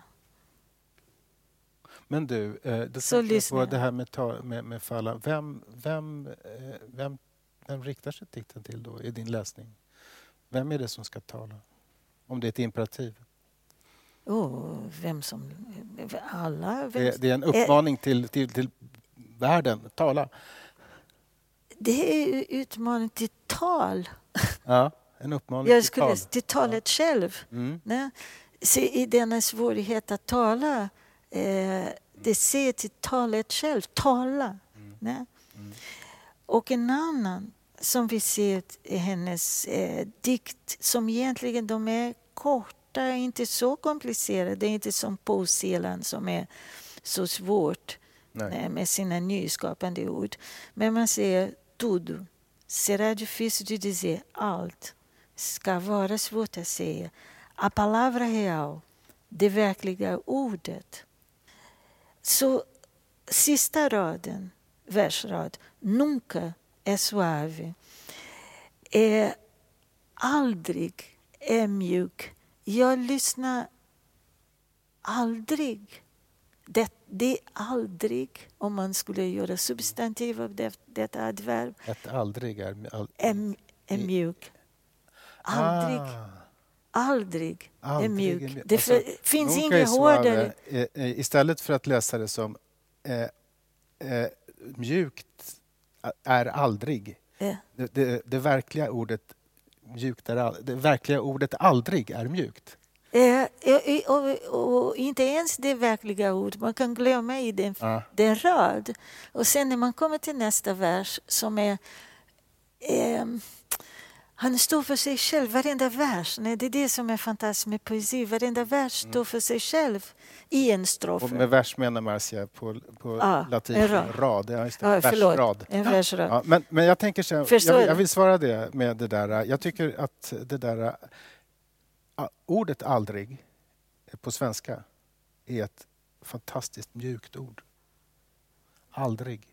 Men du, eh, då så på det här med, ta, med, med falla. Vem, vem, eh, vem, vem riktar sig dikten till då i din läsning? Vem är det som ska tala? Om det är ett imperativ? Oh, vem som... Alla. Vem, det, det, är en uppmaning eh, till, till, till världen. Tala. Det är utmaning till tal. Ja, en uppmaning Jag till tal. Till talet ja. själv. Mm. Nej? Se, I denna svårighet att tala Eh, det ser till talet själv, tala. Mm. Mm. Och en annan som vi ser i hennes eh, dikt, som egentligen de är korta, inte så komplicerade. Det är inte som poesielan som är så svårt Nej. med sina nyskapande ord. Men man säger tudo. Será difícil de dizer allt. Ska vara svårt att säga. A palavra real, det verkliga ordet. Så sista raden, versrad, nunca är suave, är aldrig är mjuk. Jag lyssnar aldrig. Det, det är aldrig, om man skulle göra substantiv av det, detta adverb. Ett aldrig är, all, är, är mjuk. Aldrig. Ah. Aldrig, Aldrig är mjuk. Det alltså, finns inget hårdare... Eh, eh, istället för att läsa det som eh, eh, mjukt är aldrig. Ja. Det, det, det, verkliga ordet mjukt är, det verkliga ordet aldrig är mjukt. Eh, och, och, och, inte ens det verkliga ordet. Man kan glömma i den, ja. den rad. Och sen när man kommer till nästa vers som är eh, han står för sig själv, varenda vers. Nej, det är det som är fantastiskt med poesi. Varenda vers mm. står för sig själv i en strof. Och med vers menar Marcia på, på ja, latin en rad. rad. Ja, just det. Ja, versrad. En versrad. Ja, men, men jag tänker så jag, jag, vill svara det med det där. Jag tycker att det där ordet aldrig på svenska är ett fantastiskt mjukt ord. Aldrig.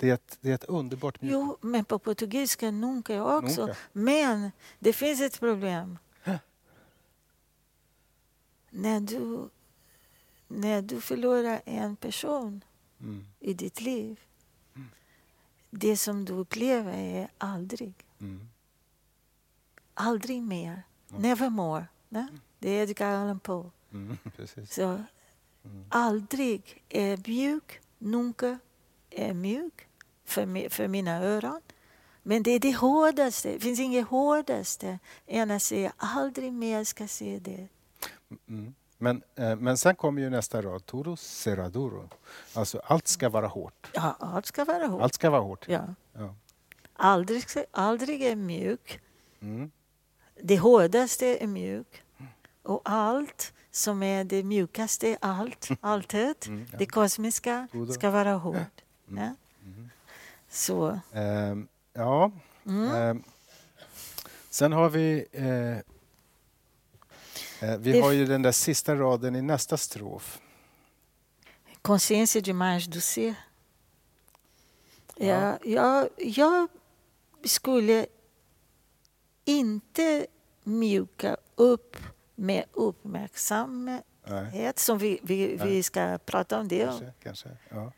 Det är ett, det är ett underbart mjukt Jo, men på portugisiska nunca också. Nunca. Men det finns ett problem. När du, när du förlorar en person Mm. i ditt liv, det som du upplever är aldrig. Mm. Aldrig mer. Nevermore. Ne? Det är Edgar Allan Poe. Mm. [laughs] Så aldrig är mjuk, nunca är mjuk för, för mina öron. Men det är det hårdaste. Det finns inget hårdaste än att säga aldrig mer ska se det. Mm. Men, eh, men sen kommer ju nästa rad, Toro Seraduro. Alltså allt ska vara hårt. Ja, allt ska vara hårt. Allt ska vara hårt. Ja. Ja. Aldrig, aldrig är mjuk. Mm. Det hårdaste är mjuk. Och allt som är det mjukaste, allt, [laughs] alltid, Mm, ja. det kosmiska, ska vara hårt. Ja? Så, Ehm, ja. mm. Ehm, sen har vi... Eh, eh, vi Det- har ju den där sista raden i nästa strof. consciência demais do ser. Ja. Ja, jag, jag skulle inte mjuka upp med uppmärksamhet, Nej, som vi, vi, vi ska prata om det. kanske. kanske. Ja.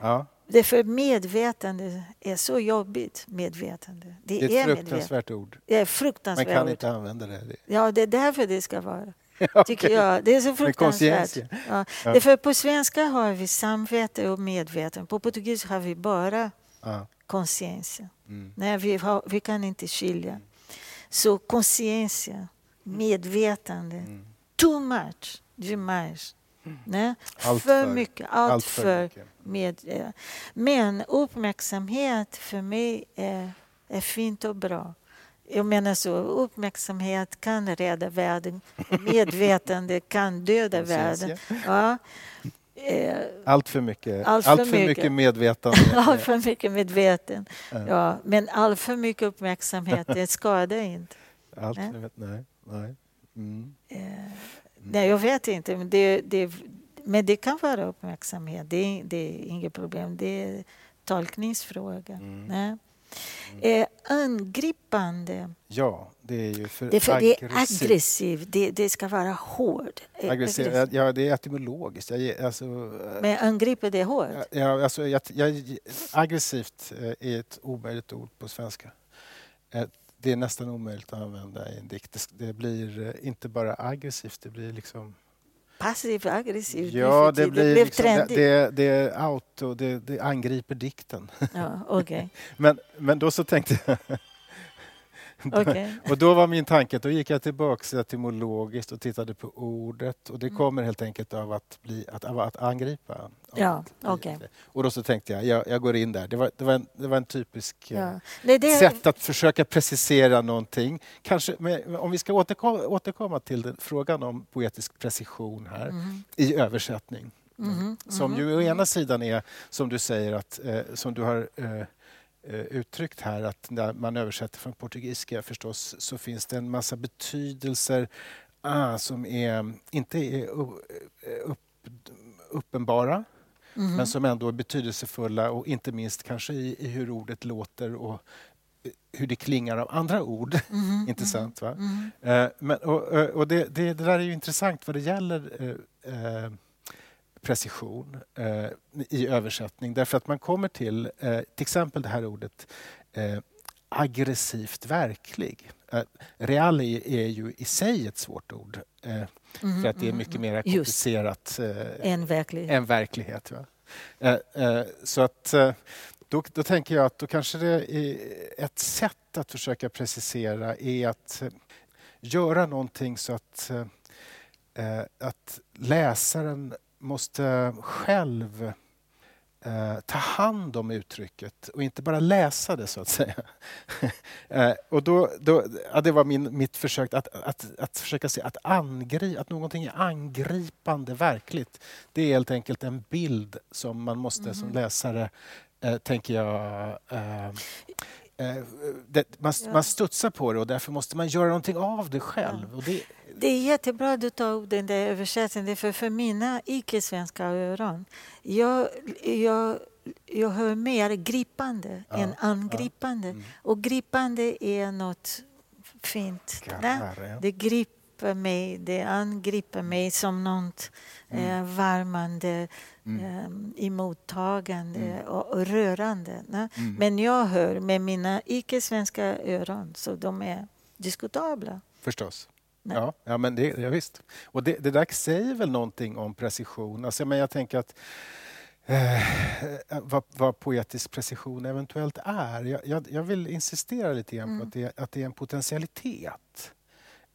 Ja, Därför medvetande är så jobbigt. Medvetande. Det, det är ett medvetande. fruktansvärt ord. Det är Man fruktansvärt. kan inte använda det. det. Ja, det är därför det ska vara. [laughs] Okej. Tycker jag. Det är så fruktansvärt. consciência. Ja. Ja. Därför på svenska har vi samvete och medvetande. På portugisiska har vi bara Ja. consciência. Mm. Nej, vi, har, vi kan inte skilja. Så consciência, medvetande, Mm. too much, demais. Nej? Allt för för- mycket, allt, allt för, för mycket. Med, eh, men uppmärksamhet för mig är, är fint och bra. Jag menar så, uppmärksamhet kan rädda världen, medvetande [laughs] kan döda världen. Ja. Eh, Allt för mycket, Allt allt för för mycket. mycket medvetande. [laughs] allt för mycket medveten. Ja. Men allt för mycket uppmärksamhet, det skadar inte. Allt Nej. för nej. nej. Mm. Nej, jag vet inte, men det, det, men det kan vara uppmärksamhet. Det är, det är inget problem. Det är tolkningsfråga. Mm. Nej. Eh, angripande, Ja, det är ju för det är, för det är aggressivt. Det, det ska vara hård. Eh, Aggressiv, aggressiv. ja, det är etymologiskt. Jag, alltså, eh, Men angriper det hårt? ja, alltså, jag, jag, aggressivt eh, är ett omöjligt ord på svenska. Det är nästan omöjligt att använda i en dikt. Det- Det blir eh, inte bara aggressivt, det blir liksom... Passiv aggressiv. nu Ja, det blir blev liksom, det, trendigt. det, det är auto, det, det angriper dikten. Ja, okej. [laughs] Men, men då så tänkte jag... [laughs] okej. Och då var min tanke, då gick jag tillbaka etymologiskt och tittade på ordet och det Mm. kommer helt enkelt av att, bli, att, av att angripa. Ja, att okej. Och då så tänkte jag, jag, jag går in där. Det var, det var, en, det var en typisk eh, Ja. Nej, det, sätt att försöka precisera någonting. Kanske, men om vi ska återkomma, återkomma till den, frågan om poetisk precision här Mhm, i översättning. mhm, Som mhm. ju å ena sidan är, som du säger, att, eh, som du har eh, eh, uttryckt här, att när man översätter från portugisiska förstås så finns det en massa betydelser ah, som är, inte är eh, upp, uppenbara Mhm. men som ändå är betydelsefulla och inte minst kanske i, i hur ordet låter och eh, hur det klingar av andra ord. [laughs] Mhm, Intressant va? mhm. Eh, men, och och det, det, det där är ju intressant vad det gäller eh, eh, precision eh, i översättning. Därför att man kommer till eh, till exempel det här ordet eh, aggressivt verklig. Eh, real är, är ju i sig ett svårt ord eh, Mhm, för att det är mhm, mycket mhm. mer komplicerat eh, En verklighet. än verklighet. Va? Eh, eh, så att eh, då, då tänker jag att då kanske det är ett sätt att försöka precisera är att eh, göra någonting så att, eh, eh, att läsaren måste själv eh, ta hand om uttrycket och inte bara läsa det så att säga. [laughs] eh, och då, då, ja, det var min, mitt försök att, att, att försöka se att, angri, att någonting är angripande verkligt. Det är helt enkelt en bild som man måste som läsare, eh, tänker jag, eh, det, man, Ja. man studsar på det och därför måste man göra någonting av det själv. Och det, Det är jättebra att du tar upp den där översättningen. För, för mina icke-svenska öron, jag, jag jag hör mer gripande Ja, än angripande. Mm. Och gripande är något fint. ja. Det griper mig, det angriper mig som något eh, varmande, Mm. eh, emottagande och, och rörande. Mm. Men jag hör med mina icke-svenska öron, så de är diskutabla. Förstås. Nej. Ja, ja, men det, ja, visst. Och det, det där säger väl någonting om precision. Alltså, men jag tänker att eh, vad, vad poetisk precision eventuellt är. Jag, jag, jag vill insistera lite grann på Mm. att det, att det är en potentialitet.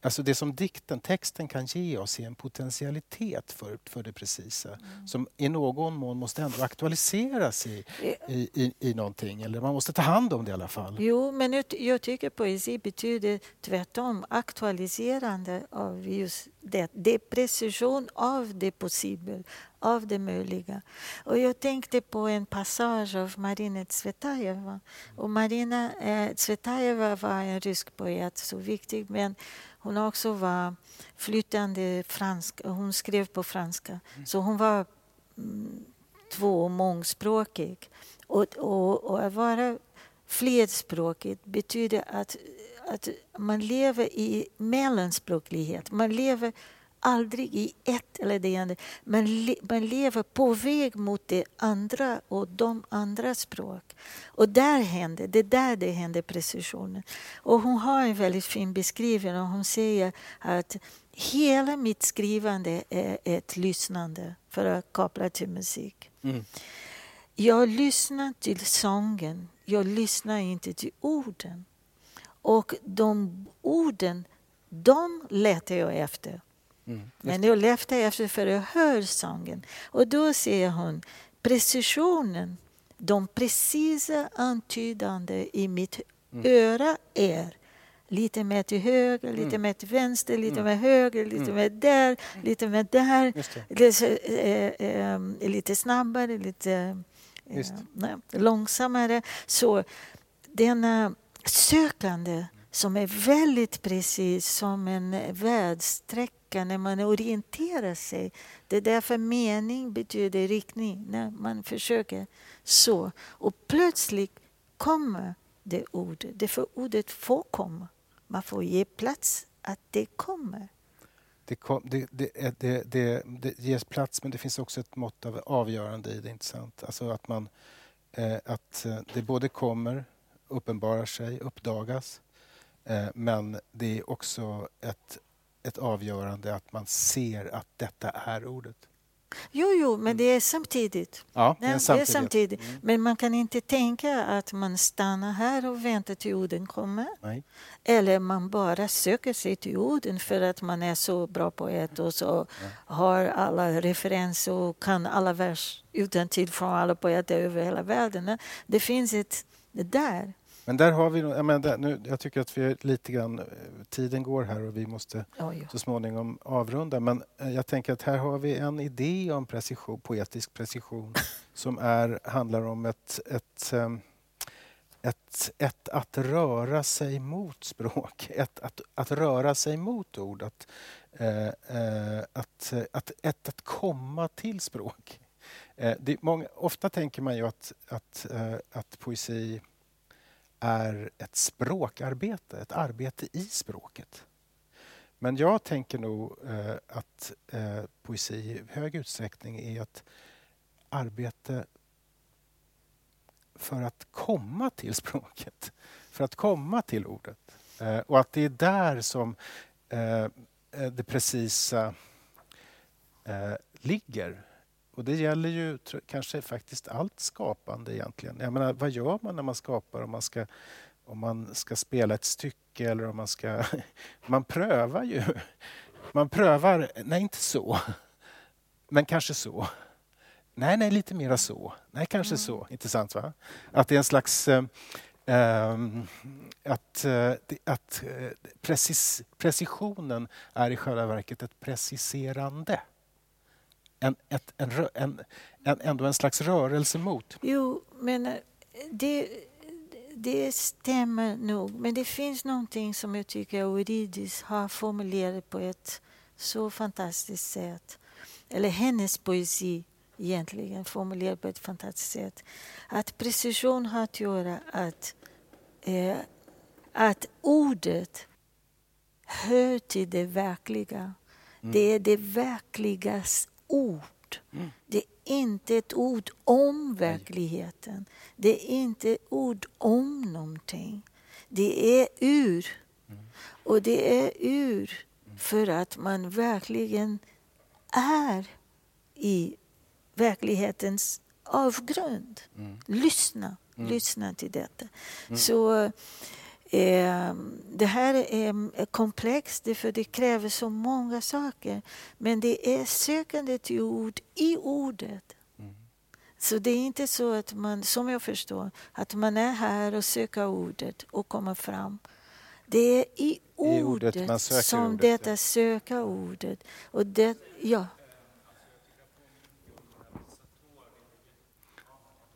Alltså det som dikten, texten kan ge oss är en potentialitet för, för det precisa Mm. som i någon mån måste ändå aktualiseras i, i, i, i någonting. Eller man måste ta hand om det i alla fall. Jo, men jag, jag tycker poesi betyder tvärtom aktualiserande av just det. Det är precision av det possibla, av det möjliga. Och jag tänkte på en passage av Marina Tsvetajeva. Och Marina eh, Tsvetajeva var en rysk poet, så viktig, men hon också var flytande fransk. Hon skrev på franska, så hon var mm, två mångspråkig. Och, och, och att vara flerspråkigt betyder att, att man lever i mellanspråklighet. Man lever aldrig i ett eller det andra. Man, le, man lever på väg mot det andra och de andra språk. Och där händer, det är där det händer precisionen. Och hon har en väldigt fin beskrivning och hon säger att hela mitt skrivande är ett lyssnande för att koppla till musik. Mm. Jag lyssnar till sången, jag lyssnar inte till orden. Och de orden, de letar jag efter. Mm. Men jag letar efter för att höra sången. Och då ser hon precisionen, de precisa antydande i mitt öra är lite mer till höger, lite mer till vänster, lite mer höger, lite mer där, lite mer där. Lite, eh, eh, lite snabbare, lite nej, långsammare. Så denna sökande som är väldigt precis som en vägsträcka när man orienterar sig. Det är därför mening betyder riktning, när man försöker så. Och plötsligt kommer det ordet, det för ordet får komma. Man får ge plats att det kommer. Det, kom, det, det, det, det, det ges plats men det finns också ett mått av avgörande i det. Inte sant? Alltså att, man, eh, att eh, det både kommer, uppenbarar sig, uppdagas men det är också ett, ett avgörande att man ser att detta är ordet. Jo, jo, men det är samtidigt. Ja, det är det är samtidigt. samtidigt. Mm. Men man kan inte tänka att man stannar här och väntar till orden kommer. Nej. Eller man bara söker sig till orden för att man är så bra poet och så har alla referenser och kan alla vers utan till från alla poeter över hela världen. Det finns ett det där. Men där har vi... Jag, menar, nu, jag tycker att vi är lite grann... eh, Tiden går här och vi måste Oj, så småningom avrunda. Men eh, jag tänker att här har vi en idé om precision, poetisk precision [laughs] som är, handlar om ett, ett, ehm, ett, ett att röra sig mot språk, [laughs] ett att, att röra sig mot ord, att, eh, eh, att, att, ett att komma till språk. Eh, många, ofta tänker man ju att, att, eh, att poesi är ett språkarbete, ett arbete i språket. Men jag tänker nog eh, att eh, poesi i hög utsträckning är ett arbete för att komma till [laughs] språket, för att komma till ordet. Eh, och att det är där som eh, eh det precisa eh, ligger. Och det gäller ju kanske faktiskt allt skapande egentligen. Jag menar, vad gör man när man skapar? Om man ska, om man ska spela ett stycke eller om man ska... [laughs] Man prövar ju. Man prövar, nej inte så, men kanske så. Nej, nej, lite mera så. Nej, kanske så. Intressant va? Att det är en slags... Eh, ehm, att eh, att eh, precis, precisionen är i själva verket ett preciserande. En, ett, en, en, en, ändå en slags rörelse mot. Jo, men eh, det, det stämmer nog. Men det finns någonting som jag tycker Eurydice har formulerat på ett så fantastiskt sätt. Eller hennes poesi egentligen formulerat på ett fantastiskt sätt. Att precision har att göra att, eh, att ordet hör till det verkliga. Mm. Det är det verkligas ord. Mm. Det är inte ett ord om verkligheten. Det är inte ett ord om någonting. Det är ur. Mm. Och det är ur för att man verkligen är i verklighetens avgrund. Mm. Lyssna, mm. lyssna till detta. Mm. Så det här är komplext för det kräver så många saker. Men det är sökande till ord i ordet. Mm. Så det är inte så att man, som jag förstår, att man är här och söker ordet och kommer fram. Det är i ordet, I ordet som ordet, detta söka ordet. Och det, ja.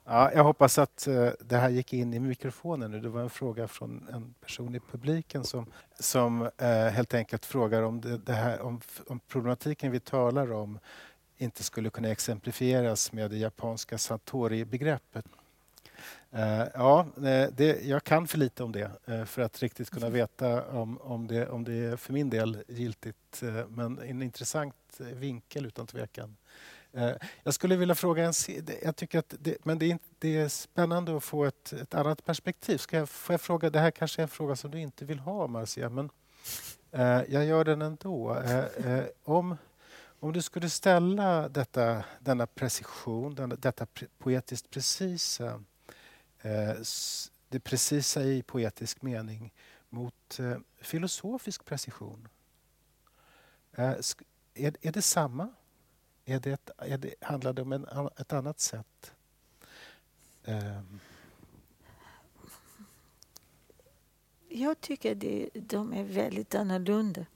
Ja, jag hoppas att uh, det här gick in i mikrofonen nu. Det var en fråga från en person i publiken som, som uh, helt enkelt frågar om, det, det, här, om, om problematiken vi talar om inte skulle kunna exemplifieras med det japanska satori-begreppet. Uh, ja, det, jag kan för lite om det för att riktigt kunna veta om, om, det, om det är för min del giltigt. Men en intressant vinkel utan tvekan. Eh, jag skulle vilja fråga en... Jag tycker att det, men det är, det är spännande att få ett, ett annat perspektiv. Ska jag, får jag fråga, det här kanske är en fråga som du inte vill ha, Marcia, men eh, jag gör den ändå. Eh, om, om du skulle ställa detta, denna precision, denna, detta poetiskt precisa Eh, det precisa i poetisk mening mot eh, filosofisk precision. Eh, är, är det samma? Är det ett, är det, handlar det om en, ett annat sätt? Um. Jag tycker det, de är väldigt annorlunda.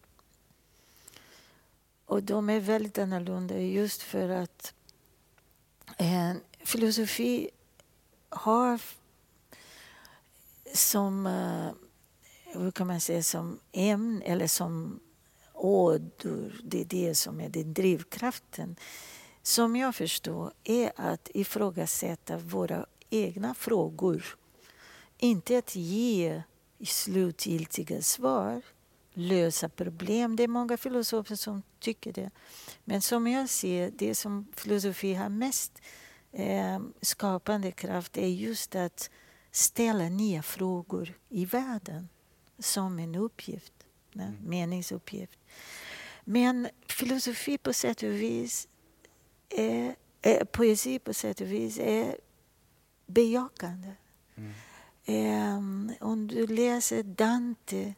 Och de är väldigt annorlunda just för att en filosofi har som, eh, hur kan man säga, som ämne eller som ådor, det är det som är den drivkraften, som jag förstår är att ifrågasätta våra egna frågor. Inte att ge slutgiltiga svar, lösa problem. Det är många filosofer som tycker det. Men som jag ser det som filosofi har mest eh, skapande kraft är just att ställa nya frågor i världen som en uppgift, en mm. meningsuppgift. Men filosofi på sätt och vis är, är, poesi på sätt och vis är bejakande. Mm. Um, om du läser Dante,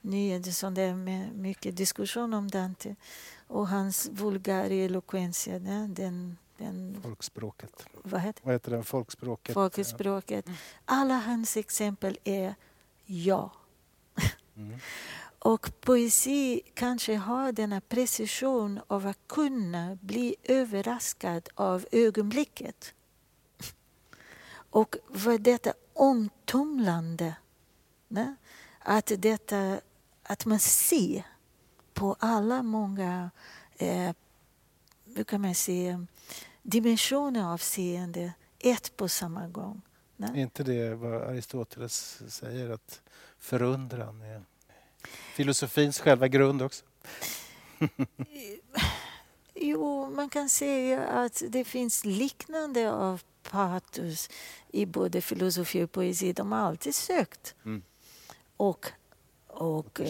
nu är det sån där med mycket diskussion om Dante och hans vulgari eloquentia, den den, Folkspråket. Vad heter, vad heter den? Folkspråket. Folkspråket. Alla hans exempel är ja. Mm. [laughs] Och poesi kanske har denna precision av att kunna bli överraskad av ögonblicket. Och vad detta omtumlande, ne? att, detta, att man ser på alla många eh, hur kan man säga, dimensioner av seende ett på samma gång. Är inte det vad Aristoteles säger, att förundran är filosofins själva grund också? [laughs] jo, man kan säga att det finns liknande av patos i både filosofi och poesi. De har alltid sökt. Mm. Och, och,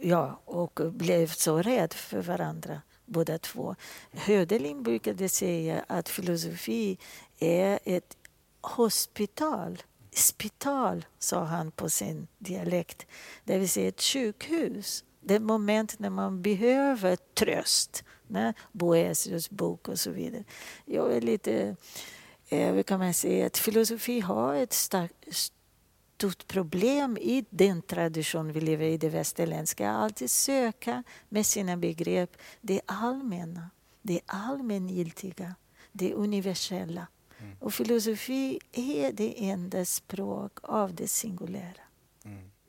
ja, och blivit så rädd för varandra båda två. Hödelin brukade säga att filosofi är ett hospital. Spital, sa han på sin dialekt. Det vill säga ett sjukhus. Det moment när man behöver tröst. Ne? Boesius bok och så vidare. Jag är lite... Eh, kan man säga? Att filosofi har ett starkt stort problem i den tradition vi lever i, det västerländska. Alltid söka med sina begrepp det allmänna, det allmängiltiga, det universella. Mm. Och filosofi är det enda språk av det singulära.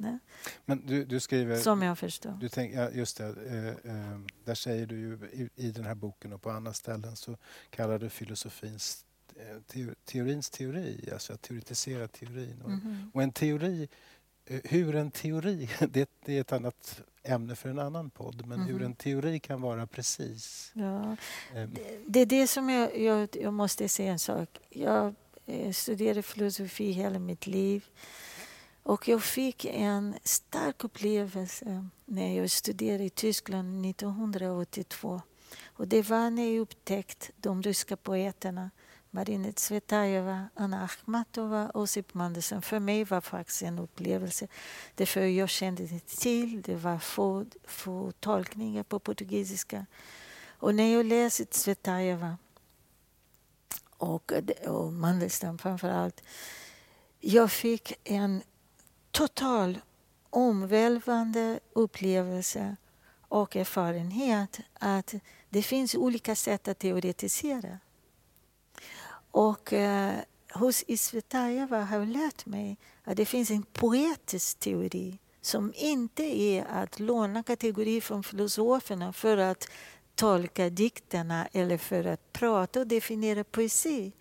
Nej? Men du, du skriver... Som jag förstår. Du tänk, ja, just det, eh, eh, där säger du ju i, i den här boken och på andra ställen så kallar du filosofins eh, teo, teorins teori, alltså att teoretisera teorin. Och, Mhm. och en teori, eh, hur en teori, [laughs] det, det är ett annat ämne för en annan podd, men hur Mhm. en teori kan vara precis. Ja. Eh, Det är det som jag, jag, jag måste säga en sak. Jag eh, studerade filosofi hela mitt liv. Och jag fick en stark upplevelse när jag studerade i Tyskland 1982. Och det var när jag upptäckte de ryska poeterna Marina Tsvetajeva, Anna Akhmatova och Osip Mandelsen. För mig var faktiskt en upplevelse. Därför jag kände det till. Det var få, få tolkningar på portugisiska. Och när jag läste Tsvetajeva och, och Mandelstam framför allt, jag fick en total omvälvande upplevelse och erfarenhet att det finns olika sätt att teoretisera. Och eh, hos Isvetajeva har jag lärt mig att det finns en poetisk teori som inte är att låna kategorier från filosoferna för att tolka dikterna eller för att prata och definiera poesi.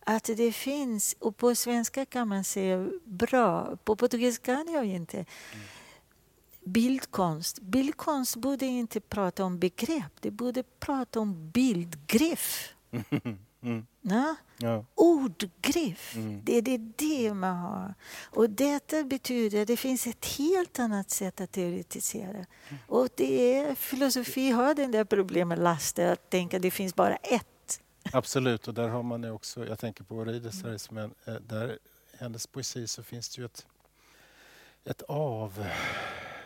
Att det finns, och på svenska kan man säga bra, på portugisiska kan jag inte. Bildkonst. Bildkonst borde inte prata om begrepp, det borde prata om bildgrepp. [laughs] mm, Ja? Ordgrepp. Mm. Det är det, det man har. Och detta betyder att det finns ett helt annat sätt att teoretisera. Och det är, filosofi har den där problemet lastet att tänka att det finns bara ett. absolut, och där har man ju också, jag tänker på Orides här, som en, där hennes poesi så finns det ju ett, ett av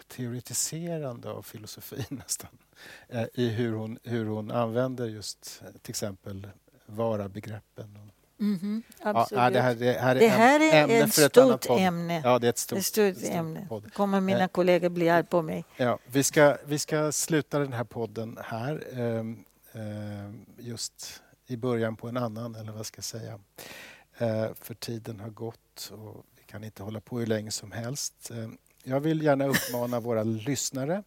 teoretiserande av filosofin [laughs] nästan. Eh, I hur hon, hur hon använder just eh, till exempel vara-begreppen. och- Mhm, Ja, absolut. ja, det, här, det här är, Det här är ämne ett ett stort podd. ämne. Ja, det är ett stort, ett stort stort ämne. podd. kommer mina Eh. kollegor bli arga på mig. Ja, vi, ska, vi ska sluta den här podden här. ehm, ehm, just i början på en annan, eller vad ska jag säga. Eh, för tiden har gått och vi kan inte hålla på hur länge som helst. Eh, jag vill gärna uppmana våra lyssnare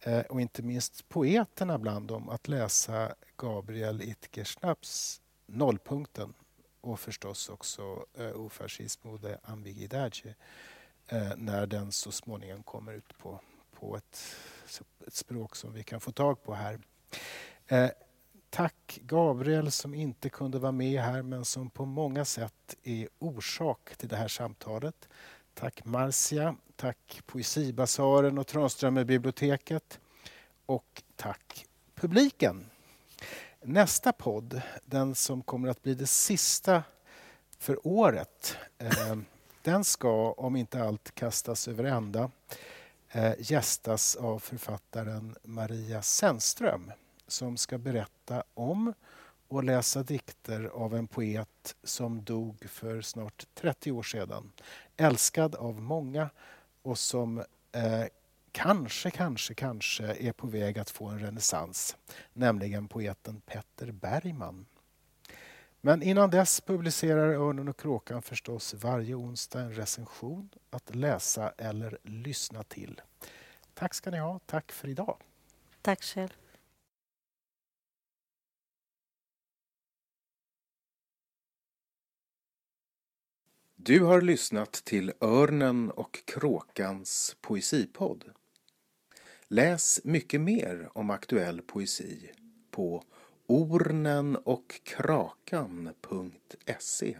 eh, och inte minst poeterna bland dem att läsa Gabriel Itkersnaps Nollpunkten och förstås också eh, O fascismo de ambiguidade eh, när den så småningom kommer ut på, på ett, ett språk som vi kan få tag på här. Eh, tack Gabriel som inte kunde vara med här men som på många sätt är orsak till det här samtalet. Tack Marcia, tack Poesibasaren och Tranströmerbiblioteket och tack publiken. Nästa podd, den som kommer att bli det sista för året, eh, den ska, om inte allt kastas över ända, eh, gästas av författaren Maria Sennström som ska berätta om och läsa dikter av en poet som dog för snart 30 år sedan. Älskad av många och som eh, kanske, kanske, kanske är på väg att få en renässans, nämligen poeten Petter Bergman. Men innan dess publicerar Örnen och kråkan förstås varje onsdag en recension att läsa eller lyssna till. Tack ska ni ha. Tack för idag. Tack själv. Du har lyssnat till Örnen och kråkans poesipodd. Läs mycket mer om aktuell poesi på ornenochkrakan.se